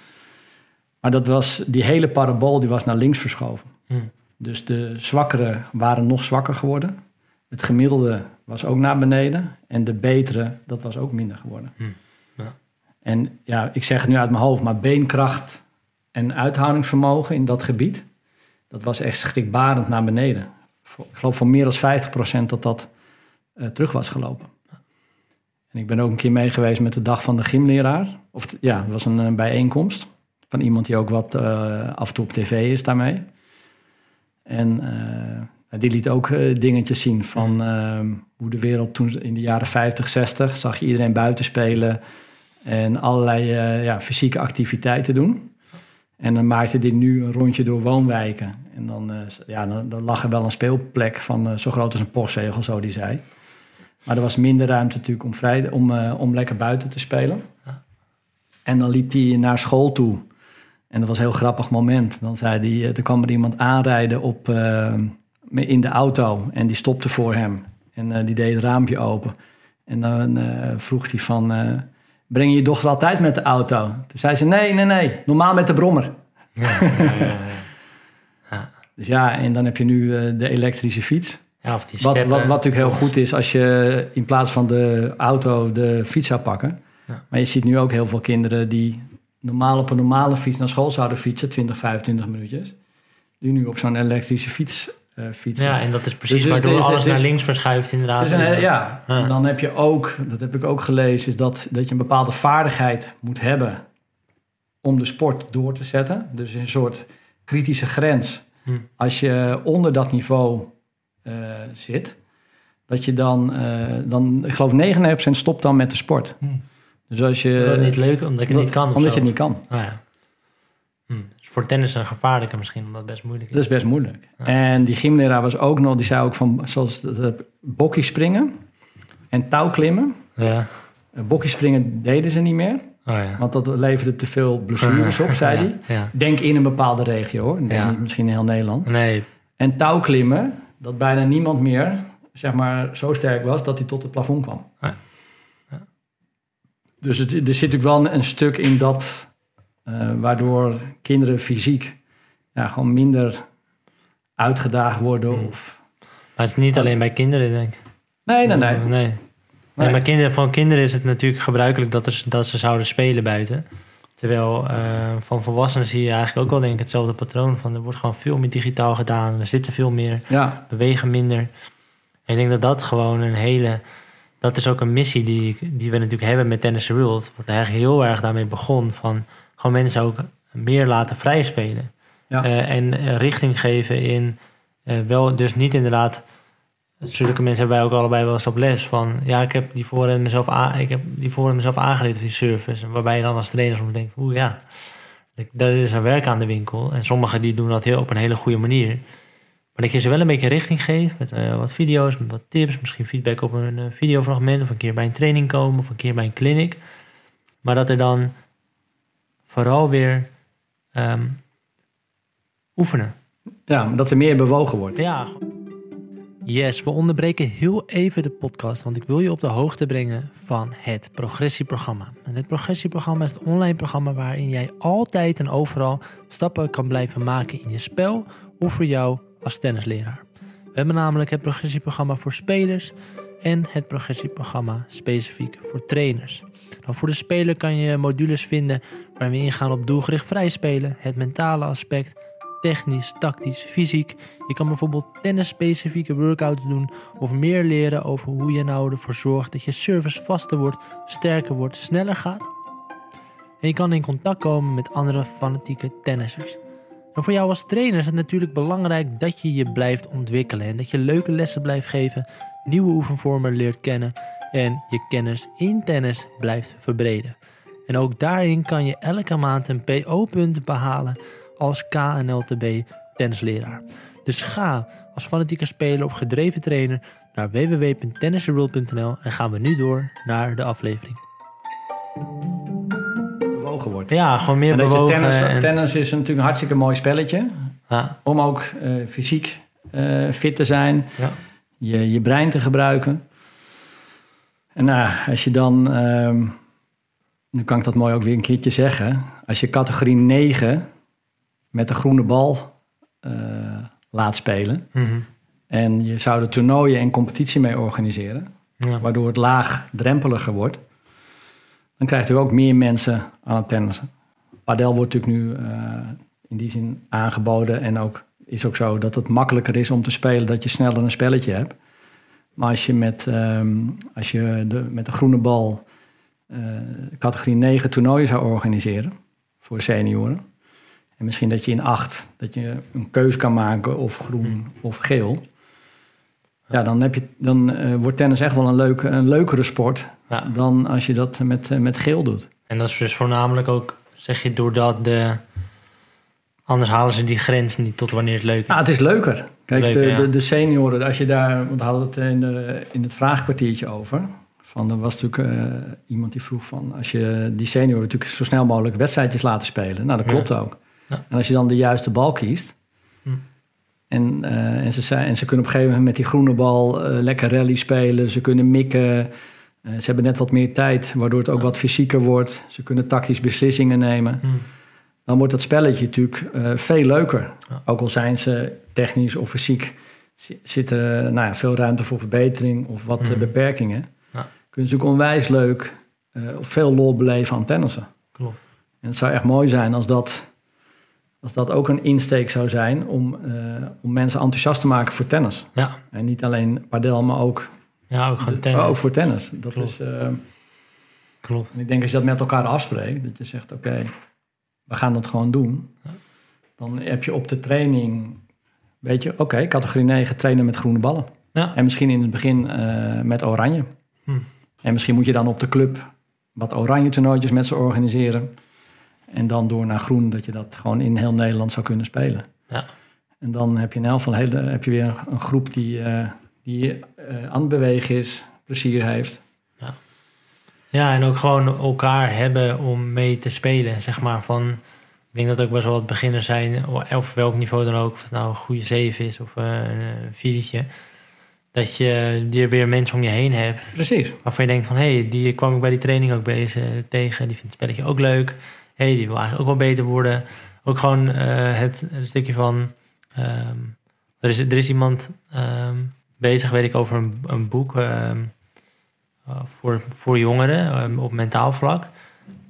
[SPEAKER 1] Maar dat was, die hele parabool die was naar links verschoven.
[SPEAKER 2] Hm.
[SPEAKER 1] Dus de zwakkeren waren nog zwakker geworden. Het gemiddelde was ook naar beneden. En de betere, dat was ook minder geworden.
[SPEAKER 2] Hm, ja.
[SPEAKER 1] En ja, ik zeg het nu uit mijn hoofd, maar beenkracht en uithoudingsvermogen in dat gebied, dat was echt schrikbarend naar beneden. Ik geloof voor meer dan 50% dat dat eh, terug was gelopen. En ik ben ook een keer mee geweest met de dag van de gymleraar. Of ja, het was een eh, bijeenkomst van iemand die ook wat eh, af en toe op tv is daarmee. En die liet ook dingetjes zien van eh, hoe de wereld toen in de jaren 50, 60 zag je iedereen buiten spelen en allerlei ja, fysieke activiteiten doen. En dan maakte dit nu een rondje door woonwijken. En dan, eh, ja, dan, dan lag er wel een speelplek van eh, zo groot als een postzegel, zo die zei. Maar er was minder ruimte natuurlijk om, vrij, om, eh, om lekker buiten te spelen.
[SPEAKER 2] Ja.
[SPEAKER 1] En dan liep hij naar school toe. En dat was een heel grappig moment. Dan zei hij, er kwam er iemand aanrijden op, in de auto. En die stopte voor hem. En die deed het raampje open. En dan vroeg hij van, breng je je dochter altijd met de auto? Toen zei ze, nee, nee, nee, normaal met de brommer.
[SPEAKER 2] Ja, ja, ja, ja.
[SPEAKER 1] Dus ja, en dan heb je nu eh, de elektrische fiets.
[SPEAKER 2] Ja, of die
[SPEAKER 1] Wat, wat, wat natuurlijk heel goed is als je in plaats van de auto de fiets zou pakken.
[SPEAKER 2] Ja.
[SPEAKER 1] Maar je ziet nu ook heel veel kinderen die normaal op een normale fiets naar school zouden fietsen, 20, 25 minuutjes. Die nu op zo'n elektrische fiets fietsen.
[SPEAKER 2] Ja, en dat is precies
[SPEAKER 1] Dus
[SPEAKER 2] waardoor
[SPEAKER 1] is-
[SPEAKER 2] alles
[SPEAKER 1] is-
[SPEAKER 2] naar links verschuift inderdaad.
[SPEAKER 1] Is een, ja,
[SPEAKER 2] Ja.
[SPEAKER 1] en dan heb je ook, dat heb ik ook gelezen, is dat, dat je een bepaalde vaardigheid moet hebben om de sport door te zetten. Dus een soort kritische grens.
[SPEAKER 2] Hm.
[SPEAKER 1] Als je onder dat niveau eh, zit, dat je dan, eh, dan, ik geloof 99% stopt dan met de sport.
[SPEAKER 2] Hm.
[SPEAKER 1] Dus als je...
[SPEAKER 2] Dat is niet leuk, omdat ik het niet kan.
[SPEAKER 1] Omdat
[SPEAKER 2] zo.
[SPEAKER 1] je het niet kan.
[SPEAKER 2] Ah, ja. Voor tennis een gevaarlijke misschien, omdat het best moeilijk is.
[SPEAKER 1] Dat is best moeilijk.
[SPEAKER 2] Ja.
[SPEAKER 1] En die gymleraar was ook nog, die zei ook van, zoals bokkie springen en touwklimmen.
[SPEAKER 2] Ja.
[SPEAKER 1] Uh, bokkiespringen deden ze niet meer.
[SPEAKER 2] Oh, ja.
[SPEAKER 1] Want dat leverde te veel blessures op, zei hij.
[SPEAKER 2] Ja, ja.
[SPEAKER 1] Denk in een bepaalde regio hoor. Denk niet misschien in heel Nederland.
[SPEAKER 2] Nee,
[SPEAKER 1] En touwklimmen, dat bijna niemand meer zeg maar, zo sterk was dat hij tot het plafond kwam. Dus het, er zit natuurlijk wel een, stuk in dat, waardoor kinderen fysiek ja, gewoon minder uitgedaagd worden.
[SPEAKER 2] Hmm.
[SPEAKER 1] Of...
[SPEAKER 2] maar het is niet alleen bij kinderen, denk ik.
[SPEAKER 1] Nee, nee, nee.
[SPEAKER 2] Nee. Nee,
[SPEAKER 1] Nee.
[SPEAKER 2] maar kinderen, voor kinderen is het natuurlijk gebruikelijk dat, er, dat ze zouden spelen buiten. Terwijl eh, van volwassenen zie je eigenlijk ook wel denk ik hetzelfde patroon. Van er wordt gewoon veel meer digitaal gedaan. We zitten veel meer,
[SPEAKER 1] Ja,
[SPEAKER 2] bewegen minder. En ik denk dat dat gewoon een hele... Dat is ook een missie die, die we natuurlijk hebben met Tennis World. Wat eigenlijk heel erg daarmee begon. Van gewoon mensen ook meer laten vrij spelen.
[SPEAKER 1] Ja.
[SPEAKER 2] Eh, en richting geven in... eh, wel, dus niet inderdaad... Zulke mensen hebben wij ook allebei wel eens op les van... Ja, ik heb die voorhand mezelf, ik heb die voorhand mezelf aangeleerd, die service. En Waarbij je dan als trainer soms denkt... Oeh ja, daar is een werk aan de winkel. En sommigen die doen dat heel, op een hele goede manier. Maar dat je ze wel een beetje richting geeft met eh, wat video's, met wat tips, misschien feedback op een eh, videofragment of een keer bij een training komen of een keer bij een clinic. Maar dat er dan vooral weer ehm, oefenen.
[SPEAKER 1] ja, dat er meer bewogen wordt.
[SPEAKER 2] Ja. Yes, we onderbreken heel even de podcast, want ik wil je op de hoogte brengen van het progressieprogramma. En het progressieprogramma is het online programma waarin jij altijd en overal stappen kan blijven maken in je spel of voor jou als tennisleraar. We hebben namelijk het progressieprogramma voor spelers en het progressieprogramma specifiek voor trainers. Nou, voor de speler kan je modules vinden waarin we ingaan op doelgericht vrijspelen, het mentale aspect, technisch, tactisch, fysiek. Je kan bijvoorbeeld tennis-specifieke workouts doen of meer leren over hoe je nou ervoor zorgt dat je service vaster wordt, sterker wordt, sneller gaat. En je kan in contact komen met andere fanatieke tennissers. En voor jou als trainer is het natuurlijk belangrijk dat je je blijft ontwikkelen en dat je leuke lessen blijft geven, nieuwe oefenvormen leert kennen en je kennis in tennis blijft verbreden. En ook daarin kan je elke maand een PO-punt behalen als KNLTB tennisleraar. Dus ga als fanatieke speler of gedreven trainer naar www.tennistheworld.nl en gaan we nu door naar de aflevering.
[SPEAKER 1] Bewogen wordt.
[SPEAKER 2] Ja, gewoon meer
[SPEAKER 1] En
[SPEAKER 2] bewogen.
[SPEAKER 1] tennis,
[SPEAKER 2] en-
[SPEAKER 1] tennis is natuurlijk een hartstikke mooi spelletje.
[SPEAKER 2] ja,
[SPEAKER 1] Om ook eh, fysiek eh, fit te zijn.
[SPEAKER 2] ja,
[SPEAKER 1] je, je brein te gebruiken. En nou, als je dan, ehm, nu kan ik dat mooi ook weer een keertje zeggen. Als je categorie 9 met de groene bal eh, laat spelen.
[SPEAKER 2] mhm,
[SPEAKER 1] En je zou er toernooien en competitie mee organiseren.
[SPEAKER 2] ja.
[SPEAKER 1] Waardoor het laagdrempeliger wordt. Dan krijgt u ook meer mensen aan het tennissen. Padel wordt natuurlijk nu eh, in die zin aangeboden. En ook is ook zo dat het makkelijker is om te spelen. Dat je sneller een spelletje hebt. Maar als je met, ehm, als je de, met de groene bal eh, categorie 9 toernooien zou organiseren. Voor senioren. En misschien dat je in 8 dat je een keus kan maken of groen of geel. Ja, dan, heb je, dan eh, wordt tennis echt wel een, leuke, een leukere sport
[SPEAKER 2] Ja.
[SPEAKER 1] dan als je dat met, met geel doet.
[SPEAKER 2] En dat is dus voornamelijk ook, zeg je, doordat de... Anders halen ze die grens niet tot wanneer het leuk is.
[SPEAKER 1] Ah, het is leuker. Kijk, de,
[SPEAKER 2] ja.
[SPEAKER 1] de, de senioren, als je daar, want we hadden het in, de, in het vraagkwartiertje over. Van, er was natuurlijk eh, iemand die vroeg van, als je die senioren natuurlijk zo snel mogelijk wedstrijdjes laten spelen. Nou, dat
[SPEAKER 2] Ja.
[SPEAKER 1] klopt ook.
[SPEAKER 2] Ja.
[SPEAKER 1] En als je dan de juiste bal kiest.
[SPEAKER 2] Hm.
[SPEAKER 1] En, eh, en, ze en ze kunnen op een gegeven moment met die groene bal eh, lekker rally spelen. Ze kunnen mikken. Eh, ze hebben net wat meer tijd, waardoor het ook wat fysieker wordt. Ze kunnen tactisch beslissingen nemen.
[SPEAKER 2] Hm.
[SPEAKER 1] Dan wordt dat spelletje natuurlijk eh, veel leuker.
[SPEAKER 2] Ja.
[SPEAKER 1] Ook al zijn ze technisch of fysiek, zi- zit er eh, nou ja, veel ruimte voor verbetering of wat eh,
[SPEAKER 2] Mhm.
[SPEAKER 1] beperkingen.
[SPEAKER 2] Ja.
[SPEAKER 1] Kun je natuurlijk onwijs leuk of veel lol beleven aan tennissen.
[SPEAKER 2] Klopt.
[SPEAKER 1] En het zou echt mooi zijn als dat, als dat ook een insteek zou zijn om, om mensen enthousiast te maken voor tennis.
[SPEAKER 2] Ja.
[SPEAKER 1] En niet alleen padel, maar ook,
[SPEAKER 2] Ja, ook gewoon tennis.
[SPEAKER 1] ook voor tennis. Dat
[SPEAKER 2] Klopt.
[SPEAKER 1] is,
[SPEAKER 2] Klopt.
[SPEAKER 1] en ik denk als je dat met elkaar afspreekt, dat je zegt: oké, we gaan dat gewoon doen. Dan heb je op de training, weet je, oké, categorie 9 trainen met groene ballen.
[SPEAKER 2] Ja.
[SPEAKER 1] En misschien in het begin eh, met oranje.
[SPEAKER 2] Hm.
[SPEAKER 1] En misschien moet je dan op de club wat oranje toernooitjes met ze organiseren. En dan door naar groen, dat je dat gewoon in heel Nederland zou kunnen spelen.
[SPEAKER 2] Ja.
[SPEAKER 1] En dan heb je in elk geval hele, heb je weer een groep die, eh, die eh, aan het bewegen is, plezier heeft.
[SPEAKER 2] Ja. En ook gewoon elkaar hebben om mee te spelen, zeg maar. Van, ik denk dat ook best wel wat beginners zijn, of welk niveau dan ook, of het nou een goede 7 is of eh, een viertje. Dat je, je weer mensen om je heen hebt.
[SPEAKER 1] Precies.
[SPEAKER 2] Waarvan je denkt van, hé, hey, die kwam ik bij die training ook bezig tegen. Die vindt het spelletje ook leuk. Hé, hey, die wil eigenlijk ook wel beter worden. Ook gewoon uh, het stukje van... Um, er, is, er is iemand um, bezig, weet ik, over een, een boek um, uh, voor, voor jongeren op mentaal vlak.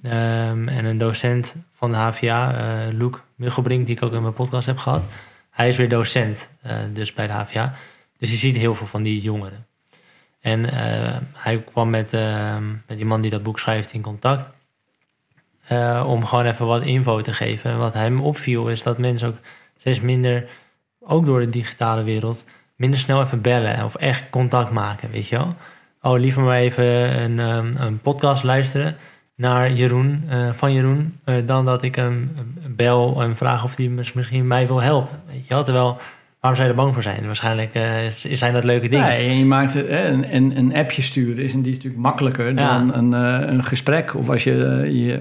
[SPEAKER 2] en een docent van de HVA, uh, Luc Muggelbrink, die ik ook in mijn podcast heb gehad. Hij is weer docent, dus bij de HVA. Dus je ziet heel veel van die jongeren. En hij kwam met, uh, met die man die dat boek schrijft in contact. Om gewoon even wat info te geven. En wat hem opviel is dat mensen ook steeds minder, ook door de digitale wereld, minder snel even bellen of echt contact maken, weet je wel. Oh, liever maar even een, um, een podcast luisteren naar Jeroen, uh, van Jeroen, uh, dan dat ik hem bel en vraag of hij misschien mij wil helpen. Weet je wel, terwijl Waarom zou je er bang voor zijn? Waarschijnlijk uh, zijn dat leuke dingen.
[SPEAKER 1] Nee, je maakt een, een, een appje sturen is, en die is natuurlijk makkelijker ja. dan een, een gesprek. Of als je, je...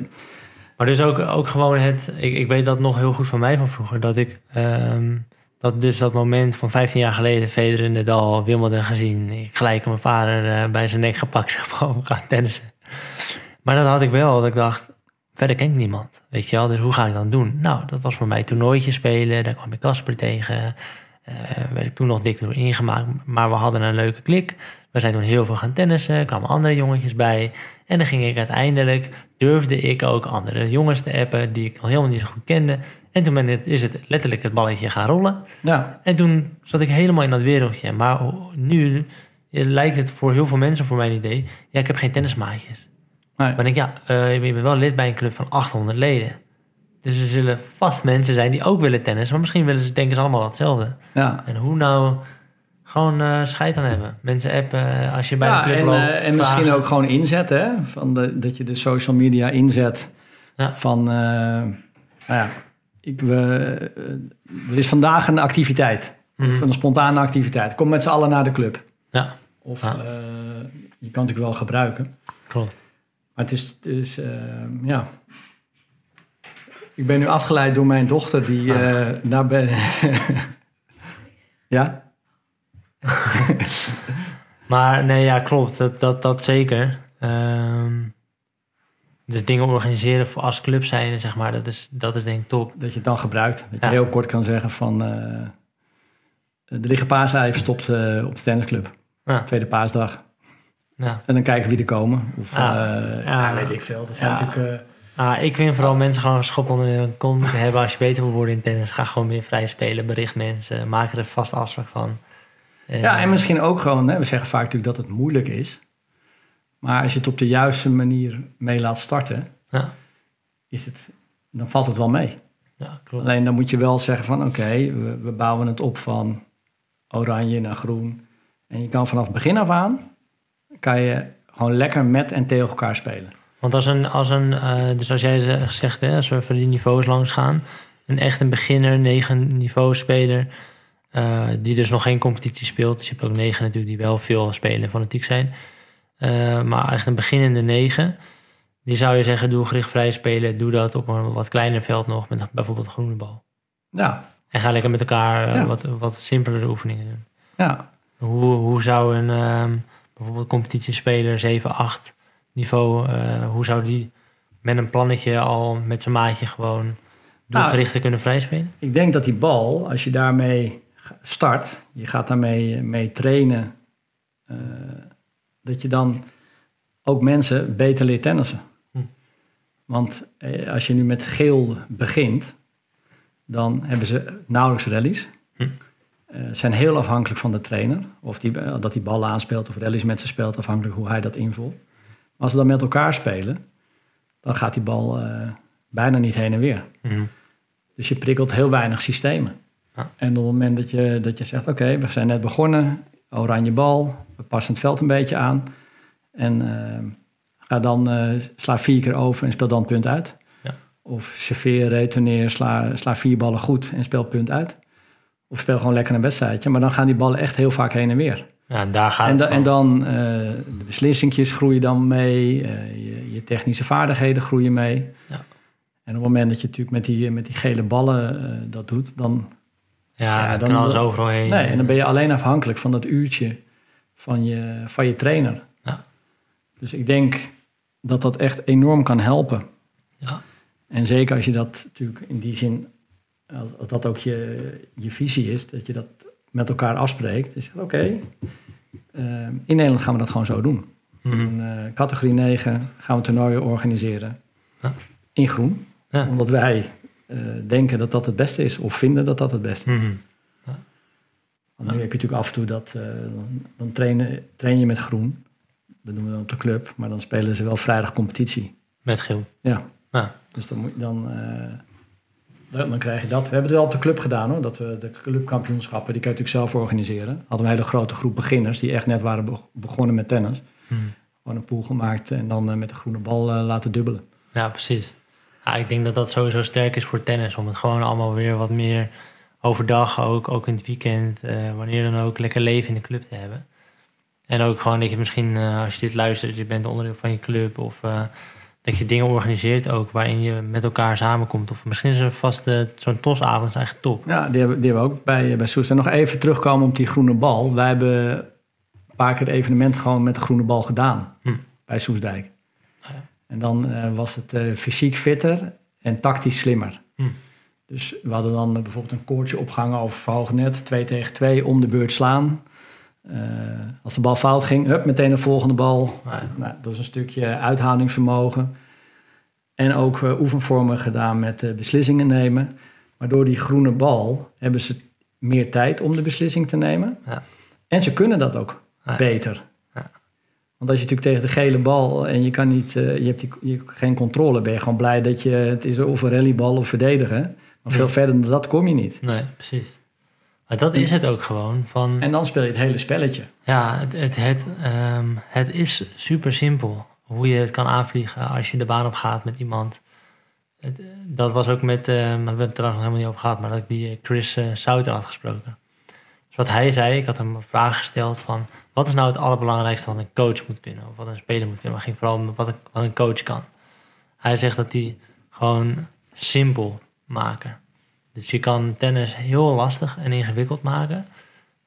[SPEAKER 2] Maar dus ook, ook gewoon het... Ik, ik weet dat nog heel goed van mij van vroeger. Dat ik... Um, dat dus dat moment van 15 jaar geleden... Federer in de Dal, Wimbledon gezien. Ik gelijk mijn vader bij zijn nek gepakt. Zeg maar, we gaan tennissen. Maar dat had ik wel. Dat ik dacht... Verder ken ik niemand. Weet je wel? Dus hoe ga ik dan doen? Nou, dat was voor mij toernooitje spelen. Daar kwam ik Casper tegen... Uh, werd ik toen nog dik door ingemaakt, maar we hadden een leuke klik. We zijn toen heel veel gaan tennissen, er kwamen andere jongetjes bij. En dan ging ik uiteindelijk, durfde ik ook andere jongens te appen die ik nog helemaal niet zo goed kende. En toen ben het, is het letterlijk het balletje gaan rollen.
[SPEAKER 1] Ja.
[SPEAKER 2] En toen zat ik helemaal in dat wereldje. Maar nu lijkt het voor heel veel mensen, voor mijn idee, ja, ik heb geen tennismaatjes.
[SPEAKER 1] Nee.
[SPEAKER 2] Maar ik denk, ja, uh, ik ben wel lid bij een club van 800 leden. Dus er zullen vast mensen zijn die ook willen tennis. Maar misschien willen ze, denken ze allemaal hetzelfde.
[SPEAKER 1] Ja.
[SPEAKER 2] En hoe nou gewoon uh, scheid aan hebben. Mensen appen als je bij
[SPEAKER 1] ja,
[SPEAKER 2] de club
[SPEAKER 1] en,
[SPEAKER 2] loopt.
[SPEAKER 1] En misschien ook gewoon inzetten. Hè? Van de, dat je de social media inzet.
[SPEAKER 2] Ja.
[SPEAKER 1] Van, nou ja, ik, we, er is vandaag een activiteit.
[SPEAKER 2] Mhm.
[SPEAKER 1] Een spontane activiteit. Kom met z'n allen naar de club.
[SPEAKER 2] Ja,
[SPEAKER 1] Of
[SPEAKER 2] Ja.
[SPEAKER 1] je kan het natuurlijk wel gebruiken.
[SPEAKER 2] klopt.
[SPEAKER 1] Maar het is, het is ja... Ik ben nu afgeleid door mijn dochter die uh, naar ben. ja?
[SPEAKER 2] Maar nee, ja, klopt. Dat, dat, dat zeker. Um, dus dingen organiseren voor als club zijn, zeg maar, dat is, dat is denk ik top.
[SPEAKER 1] Dat je het dan gebruikt. Dat je
[SPEAKER 2] Ja.
[SPEAKER 1] heel kort kan zeggen van... Uh, er liggen paasei verstopt uh, op de tennisclub.
[SPEAKER 2] Ja.
[SPEAKER 1] Tweede paasdag.
[SPEAKER 2] Ja.
[SPEAKER 1] En dan kijken wie er komen. Of
[SPEAKER 2] Ja.
[SPEAKER 1] uh,
[SPEAKER 2] Ja.
[SPEAKER 1] ja, weet ik veel. Dat zijn
[SPEAKER 2] Ja.
[SPEAKER 1] natuurlijk...
[SPEAKER 2] Ah, ik vind vooral mensen gewoon een schop onder hun kont moeten hebben als je beter wil worden in tennis. Ga gewoon meer vrij spelen, bericht mensen, maak er een vast afspraak van. Eh,
[SPEAKER 1] ja, en misschien ook gewoon... Hè, we zeggen vaak natuurlijk dat het moeilijk is. Maar als je het op de juiste manier mee laat starten...
[SPEAKER 2] Ja.
[SPEAKER 1] Is het, dan valt het wel mee.
[SPEAKER 2] Ja, klopt.
[SPEAKER 1] Alleen dan moet je wel zeggen van oké, we, we bouwen het op van oranje naar groen. En je kan vanaf het begin af aan, kan je gewoon lekker met en tegen elkaar spelen.
[SPEAKER 2] Want als een, als een uh, dus als jij ze- zegt, hè, als we voor die niveaus langs gaan, een echt een beginner, negen niveau speler, eh, die dus nog geen competitie speelt. Dus je hebt ook negen natuurlijk die wel veel spelen en fanatiek zijn. Eh, maar echt een beginnende negen, die zou je zeggen, doe gericht vrij spelen, doe dat op een wat kleiner veld nog, met bijvoorbeeld een groene bal.
[SPEAKER 1] Ja,
[SPEAKER 2] En ga lekker met elkaar eh,
[SPEAKER 1] Ja.
[SPEAKER 2] wat, wat simpelere oefeningen doen.
[SPEAKER 1] ja.
[SPEAKER 2] Hoe, hoe zou een ehm, bijvoorbeeld competitiespeler 7, 8 niveau, eh, hoe zou die met een plannetje al met zijn maatje gewoon doelgerichter kunnen vrijspelen?
[SPEAKER 1] Ik denk dat die bal, als je daarmee start, je gaat daarmee mee trainen, dat je dan ook mensen beter leert tennissen.
[SPEAKER 2] Hm.
[SPEAKER 1] Want eh, als je nu met geel begint, dan hebben ze nauwelijks rallies.
[SPEAKER 2] Hm.
[SPEAKER 1] Eh, zijn heel afhankelijk van de trainer. Of die, eh, dat die bal aanspeelt of rallies met ze speelt, afhankelijk hoe hij dat invult. Maar als ze dan met elkaar spelen, dan gaat die bal eh, bijna niet heen en weer.
[SPEAKER 2] Mhm.
[SPEAKER 1] Dus je prikkelt heel weinig systemen.
[SPEAKER 2] Ja.
[SPEAKER 1] En op het moment dat je, dat je zegt, oké, we zijn net begonnen, oranje bal, we passen het veld een beetje aan. En eh, ga dan, eh, sla vier keer over en speel dan het punt uit.
[SPEAKER 2] Ja.
[SPEAKER 1] Of serveer, retourneer, sla, sla vier ballen goed en speel punt uit. Of speel gewoon lekker een wedstrijdje. Maar dan gaan die ballen echt heel vaak heen en weer.
[SPEAKER 2] Ja, daar gaat
[SPEAKER 1] En, da- en dan eh, de beslissingjes groeien dan mee, je, je technische vaardigheden groeien mee.
[SPEAKER 2] Ja.
[SPEAKER 1] En op het moment dat je natuurlijk met die, met die gele ballen dat doet, dan,
[SPEAKER 2] Ja,
[SPEAKER 1] ja,
[SPEAKER 2] dan, kan alles overal heen.
[SPEAKER 1] nee, en dan ben je alleen afhankelijk van dat uurtje van je, van je trainer.
[SPEAKER 2] Ja.
[SPEAKER 1] Dus ik denk dat dat echt enorm kan helpen.
[SPEAKER 2] Ja.
[SPEAKER 1] En zeker als je dat natuurlijk in die zin, als, dat ook je, je visie is, dat je dat met elkaar afspreekt. Dus je zegt, oké, eh, in Nederland gaan we dat gewoon zo doen.
[SPEAKER 2] Mhm.
[SPEAKER 1] Eh, categorie 9 gaan we toernooien organiseren
[SPEAKER 2] Ja.
[SPEAKER 1] in groen.
[SPEAKER 2] Ja.
[SPEAKER 1] Omdat wij eh, denken dat dat het beste is, of vinden dat dat het beste is.
[SPEAKER 2] Mhm.
[SPEAKER 1] Want nu heb je natuurlijk af en toe dat, eh, dan, dan trainen, train je met groen. Dat doen we dan op de club, maar dan spelen ze wel vrijdag competitie.
[SPEAKER 2] Met geel.
[SPEAKER 1] Ja.
[SPEAKER 2] Ja.
[SPEAKER 1] Dus dan, moet je dan, eh, dan, dan krijg je dat. We hebben het wel op de club gedaan hoor. Dat we de clubkampioenschappen, die kan je natuurlijk zelf organiseren. Hadden we een hele grote groep beginners die echt net waren be- begonnen met tennis.
[SPEAKER 2] Mhm.
[SPEAKER 1] Gewoon een pool gemaakt en dan met de groene bal laten dubbelen.
[SPEAKER 2] Ja, precies. Ja, ik denk dat dat sowieso sterk is voor tennis. Om het gewoon allemaal weer wat meer overdag, ook, ook in het weekend, eh, wanneer dan ook, lekker leven in de club te hebben. En ook gewoon dat je misschien, eh, als je dit luistert, je bent onderdeel van je club. Of eh, dat je dingen organiseert ook waarin je met elkaar samenkomt. Of misschien is er vast zo'n tosavond is eigenlijk top.
[SPEAKER 1] Ja, die hebben, die hebben we ook bij, bij Soes. En nog even terugkomen op die groene bal. Wij hebben een paar keer het evenement gewoon met de groene bal gedaan.
[SPEAKER 2] Hm.
[SPEAKER 1] Bij Soesdijk.
[SPEAKER 2] Ah.
[SPEAKER 1] En dan eh, was het eh, fysiek fitter en tactisch slimmer.
[SPEAKER 2] Hm.
[SPEAKER 1] Dus we hadden dan eh, bijvoorbeeld een koordje opgehangen over verhoogd net. Twee tegen twee, om de beurt slaan. Als de bal fout ging, hup, meteen de volgende bal.
[SPEAKER 2] Maar,
[SPEAKER 1] Nou, dat is een stukje uithoudingsvermogen. En ook oefenvormen gedaan met beslissingen nemen. Maar door die groene bal hebben ze meer tijd om de beslissing te nemen.
[SPEAKER 2] Ja.
[SPEAKER 1] En ze kunnen dat ook
[SPEAKER 2] Ja.
[SPEAKER 1] beter. Want als je natuurlijk tegen de gele bal en je, kan niet, eh, je hebt die, je geen controle, ben je gewoon blij dat je het is of een rallybal of verdedigen. Maar veel verder dan dat kom je niet.
[SPEAKER 2] nee, precies. Maar dat is het ook gewoon. Van,
[SPEAKER 1] En dan speel je het hele spelletje.
[SPEAKER 2] Ja, het, het, het, ehm, het is super simpel hoe je het kan aanvliegen als je de baan op gaat met iemand. Het, dat was ook met, eh, daar hebben we het trouwens nog helemaal niet over gehad, maar dat ik die eh, Chris Souter had gesproken. Dus wat hij zei, ik had hem wat vragen gesteld van wat is nou het allerbelangrijkste wat een coach moet kunnen of wat een speler moet kunnen. Maar ging vooral wat, een- coach kan. Hij zegt dat hij gewoon simpel maken. Dus je kan tennis heel lastig en ingewikkeld maken,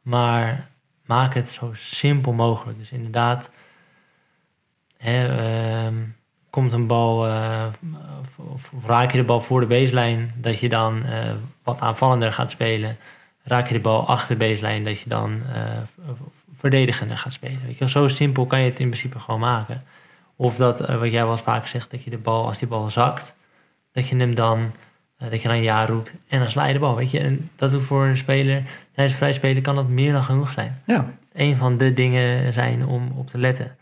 [SPEAKER 2] maar maak het zo simpel mogelijk. Dus inderdaad, hè, ehm, komt een bal, eh, of, of raak je de bal voor de baseline, dat je dan eh, wat aanvallender gaat spelen. Raak je de bal achter de baseline, dat je dan eh, verdedigender gaat spelen. Weet je, wel, zo simpel kan je het in principe gewoon maken. Of dat, eh, wat jij wel vaak zegt, dat je de bal, als die bal zakt, dat je hem dan, eh, dat je dan ja roept en dan sla je de bal. Weet je, en dat doet voor een speler, tijdens vrij spelen kan dat meer dan genoeg zijn
[SPEAKER 1] Ja.
[SPEAKER 2] een van de dingen zijn om op te letten.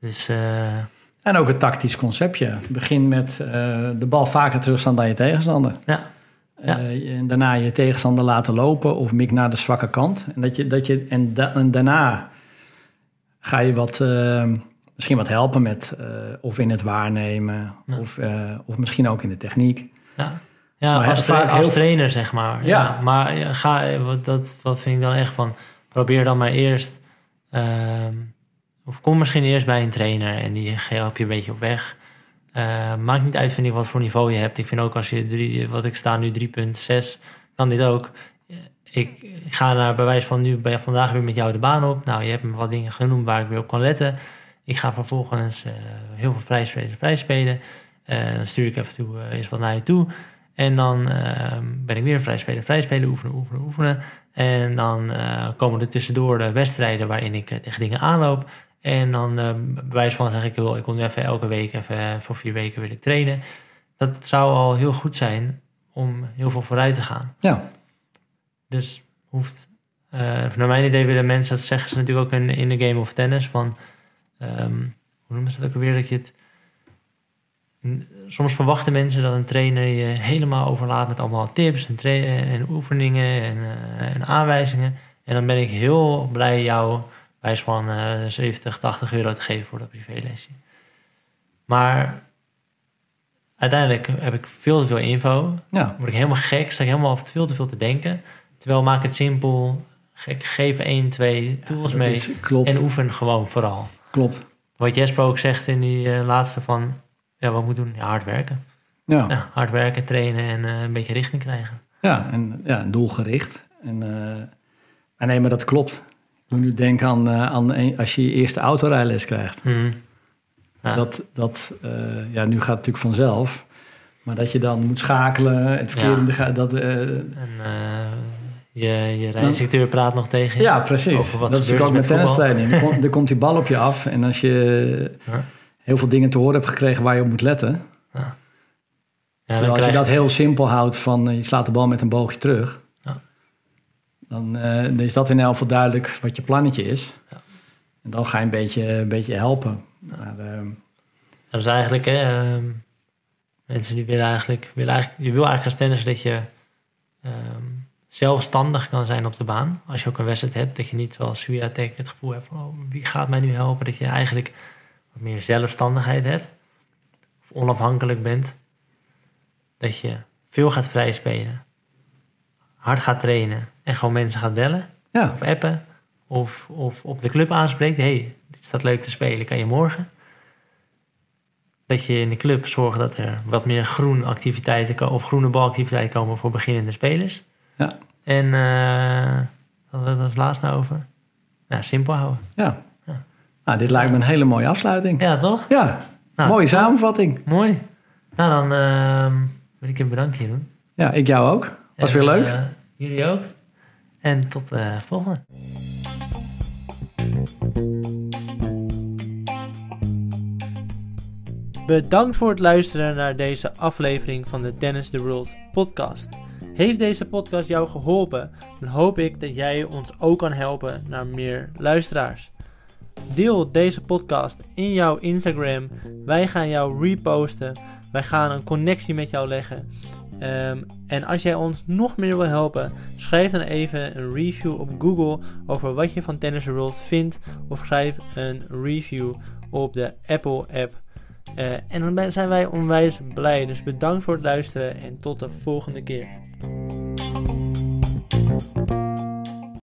[SPEAKER 2] Dus eh,
[SPEAKER 1] En ook het tactisch conceptje. Begin met de bal vaker terugstaan dan je tegenstander.
[SPEAKER 2] ja, Ja.
[SPEAKER 1] Eh, en daarna je tegenstander laten lopen of mik naar de zwakke kant. En, dat je, dat je, en, da- en daarna ga je wat, eh, misschien wat helpen met eh, of in het waarnemen
[SPEAKER 2] Ja.
[SPEAKER 1] of, of misschien ook in de techniek.
[SPEAKER 2] ja. ja
[SPEAKER 1] Maar
[SPEAKER 2] als, tra- trainer zeg maar. Ja.
[SPEAKER 1] Ja.
[SPEAKER 2] maar ga, wat, dat wat vind ik dan echt van, probeer dan maar eerst, ehm, of kom misschien eerst bij een trainer en die helpt je een beetje op weg. Eh, maakt niet uit, vind ik, wat voor niveau je hebt. Ik vind ook als je, drie, wat ik sta nu 3.6, kan dit ook. Ik, ik ga naar bewijs van nu bij vandaag weer met jou de baan op. Nou, je hebt me wat dingen genoemd waar ik weer op kan letten. Ik ga vervolgens eh, heel veel vrij spelen, vrij spelen. Eh, dan stuur ik even toe, eh, eens wat naar je toe. En dan eh, ben ik weer vrij spelen, vrij spelen, oefenen, oefenen, oefenen. En dan eh, komen er tussendoor de wedstrijden waarin ik eh, tegen dingen aanloop. En dan eh bij wijze van zeg ik, joh, ik kom nu even elke week, even eh, voor vier weken wil ik trainen. Dat zou al heel goed zijn om heel veel vooruit te gaan.
[SPEAKER 1] Ja,
[SPEAKER 2] Dus hoeft, eh, naar mijn idee willen mensen, dat zeggen ze natuurlijk ook in, in de game of tennis, van, ehm, hoe noemen ze dat ook alweer, dat je het, soms verwachten mensen dat een trainer je helemaal overlaat met allemaal tips en, en oefeningen en, eh, en aanwijzingen. En dan ben ik heel blij jou wijs van eh 70, 80 euro te geven voor dat privélesje. Maar uiteindelijk heb ik veel te veel info
[SPEAKER 1] ja,
[SPEAKER 2] word ik helemaal gek, sta ik helemaal veel te veel te denken. Terwijl maak het simpel, Ge- Geef één, twee tools mee
[SPEAKER 1] is-
[SPEAKER 2] en oefen gewoon vooral.
[SPEAKER 1] klopt.
[SPEAKER 2] Wat Jesper ook zegt in die eh, laatste van, ja, wat moet doen? Ja, hard werken.
[SPEAKER 1] Ja,
[SPEAKER 2] Ja, hard werken, trainen en eh, een beetje richting krijgen.
[SPEAKER 1] ja en ja, doelgericht. En, eh, maar nee, maar dat klopt. Moet nu denken aan, eh, aan een- als je je eerste autorijles krijgt.
[SPEAKER 2] Mhm. Ja.
[SPEAKER 1] Dat, dat eh, ja, nu gaat het natuurlijk vanzelf. Maar dat je dan moet schakelen, het verkeer
[SPEAKER 2] Ja.
[SPEAKER 1] dat, eh,
[SPEAKER 2] En eh, je, je rijinstructeur praat nog tegen je.
[SPEAKER 1] Ja, precies. Dat is natuurlijk ook met tennistraining. Er komt, er komt die bal op je af. En als je
[SPEAKER 2] Ja.
[SPEAKER 1] heel veel dingen te horen hebt gekregen waar je op moet letten.
[SPEAKER 2] Ja,
[SPEAKER 1] terwijl als je dat heel simpel houdt van je slaat de bal met een boogje terug.
[SPEAKER 2] Ja.
[SPEAKER 1] Dan, eh, dan is dat in elk geval duidelijk wat je plannetje is.
[SPEAKER 2] Ja.
[SPEAKER 1] En dan ga je een beetje, een beetje helpen. Maar, ehm,
[SPEAKER 2] Dat is eigenlijk, hè, ehm, mensen die willen eigenlijk, willen eigenlijk, je wil eigenlijk als tennisser dat je ehm, zelfstandig kan zijn op de baan. Als je ook een wedstrijd hebt, dat je niet zoals Swiatek het gevoel hebt van, oh, wie gaat mij nu helpen? Dat je eigenlijk wat meer zelfstandigheid hebt. Of onafhankelijk bent. Dat je veel gaat vrij spelen. Hard gaat trainen. En gewoon mensen gaat bellen
[SPEAKER 1] ja,
[SPEAKER 2] of appen. Of, of op de club aanspreekt. hey, dit staat leuk te spelen, kan je morgen? Dat je in de club zorgt dat er wat meer groene activiteiten of groene balactiviteiten komen voor beginnende spelers.
[SPEAKER 1] Ja.
[SPEAKER 2] En eh wat was het laatst nou over? Nou, simpel houden.
[SPEAKER 1] ja.
[SPEAKER 2] Ja.
[SPEAKER 1] Nou, dit lijkt me een hele mooie afsluiting.
[SPEAKER 2] Ja, toch?
[SPEAKER 1] Ja,
[SPEAKER 2] Nou,
[SPEAKER 1] mooie samenvatting.
[SPEAKER 2] Mooi. Nou, dan ehm, wil ik een bedankje doen.
[SPEAKER 1] Ja, ik jou ook. Was
[SPEAKER 2] En,
[SPEAKER 1] weer leuk.
[SPEAKER 2] eh, jullie ook. En tot de volgende.
[SPEAKER 3] Bedankt voor het luisteren naar deze aflevering van de Tennis the World podcast. Heeft deze podcast jou geholpen, dan hoop ik dat jij ons ook kan helpen naar meer luisteraars. Deel deze podcast in jouw Instagram. Wij gaan jou reposten. Wij gaan een connectie met jou leggen. Ehm, en als jij ons nog meer wil helpen, schrijf dan even een review op Google over wat je van Tennis World vindt. Of schrijf een review op de Apple app. Eh, en dan zijn wij onwijs blij. Dus bedankt voor het luisteren en tot de volgende keer.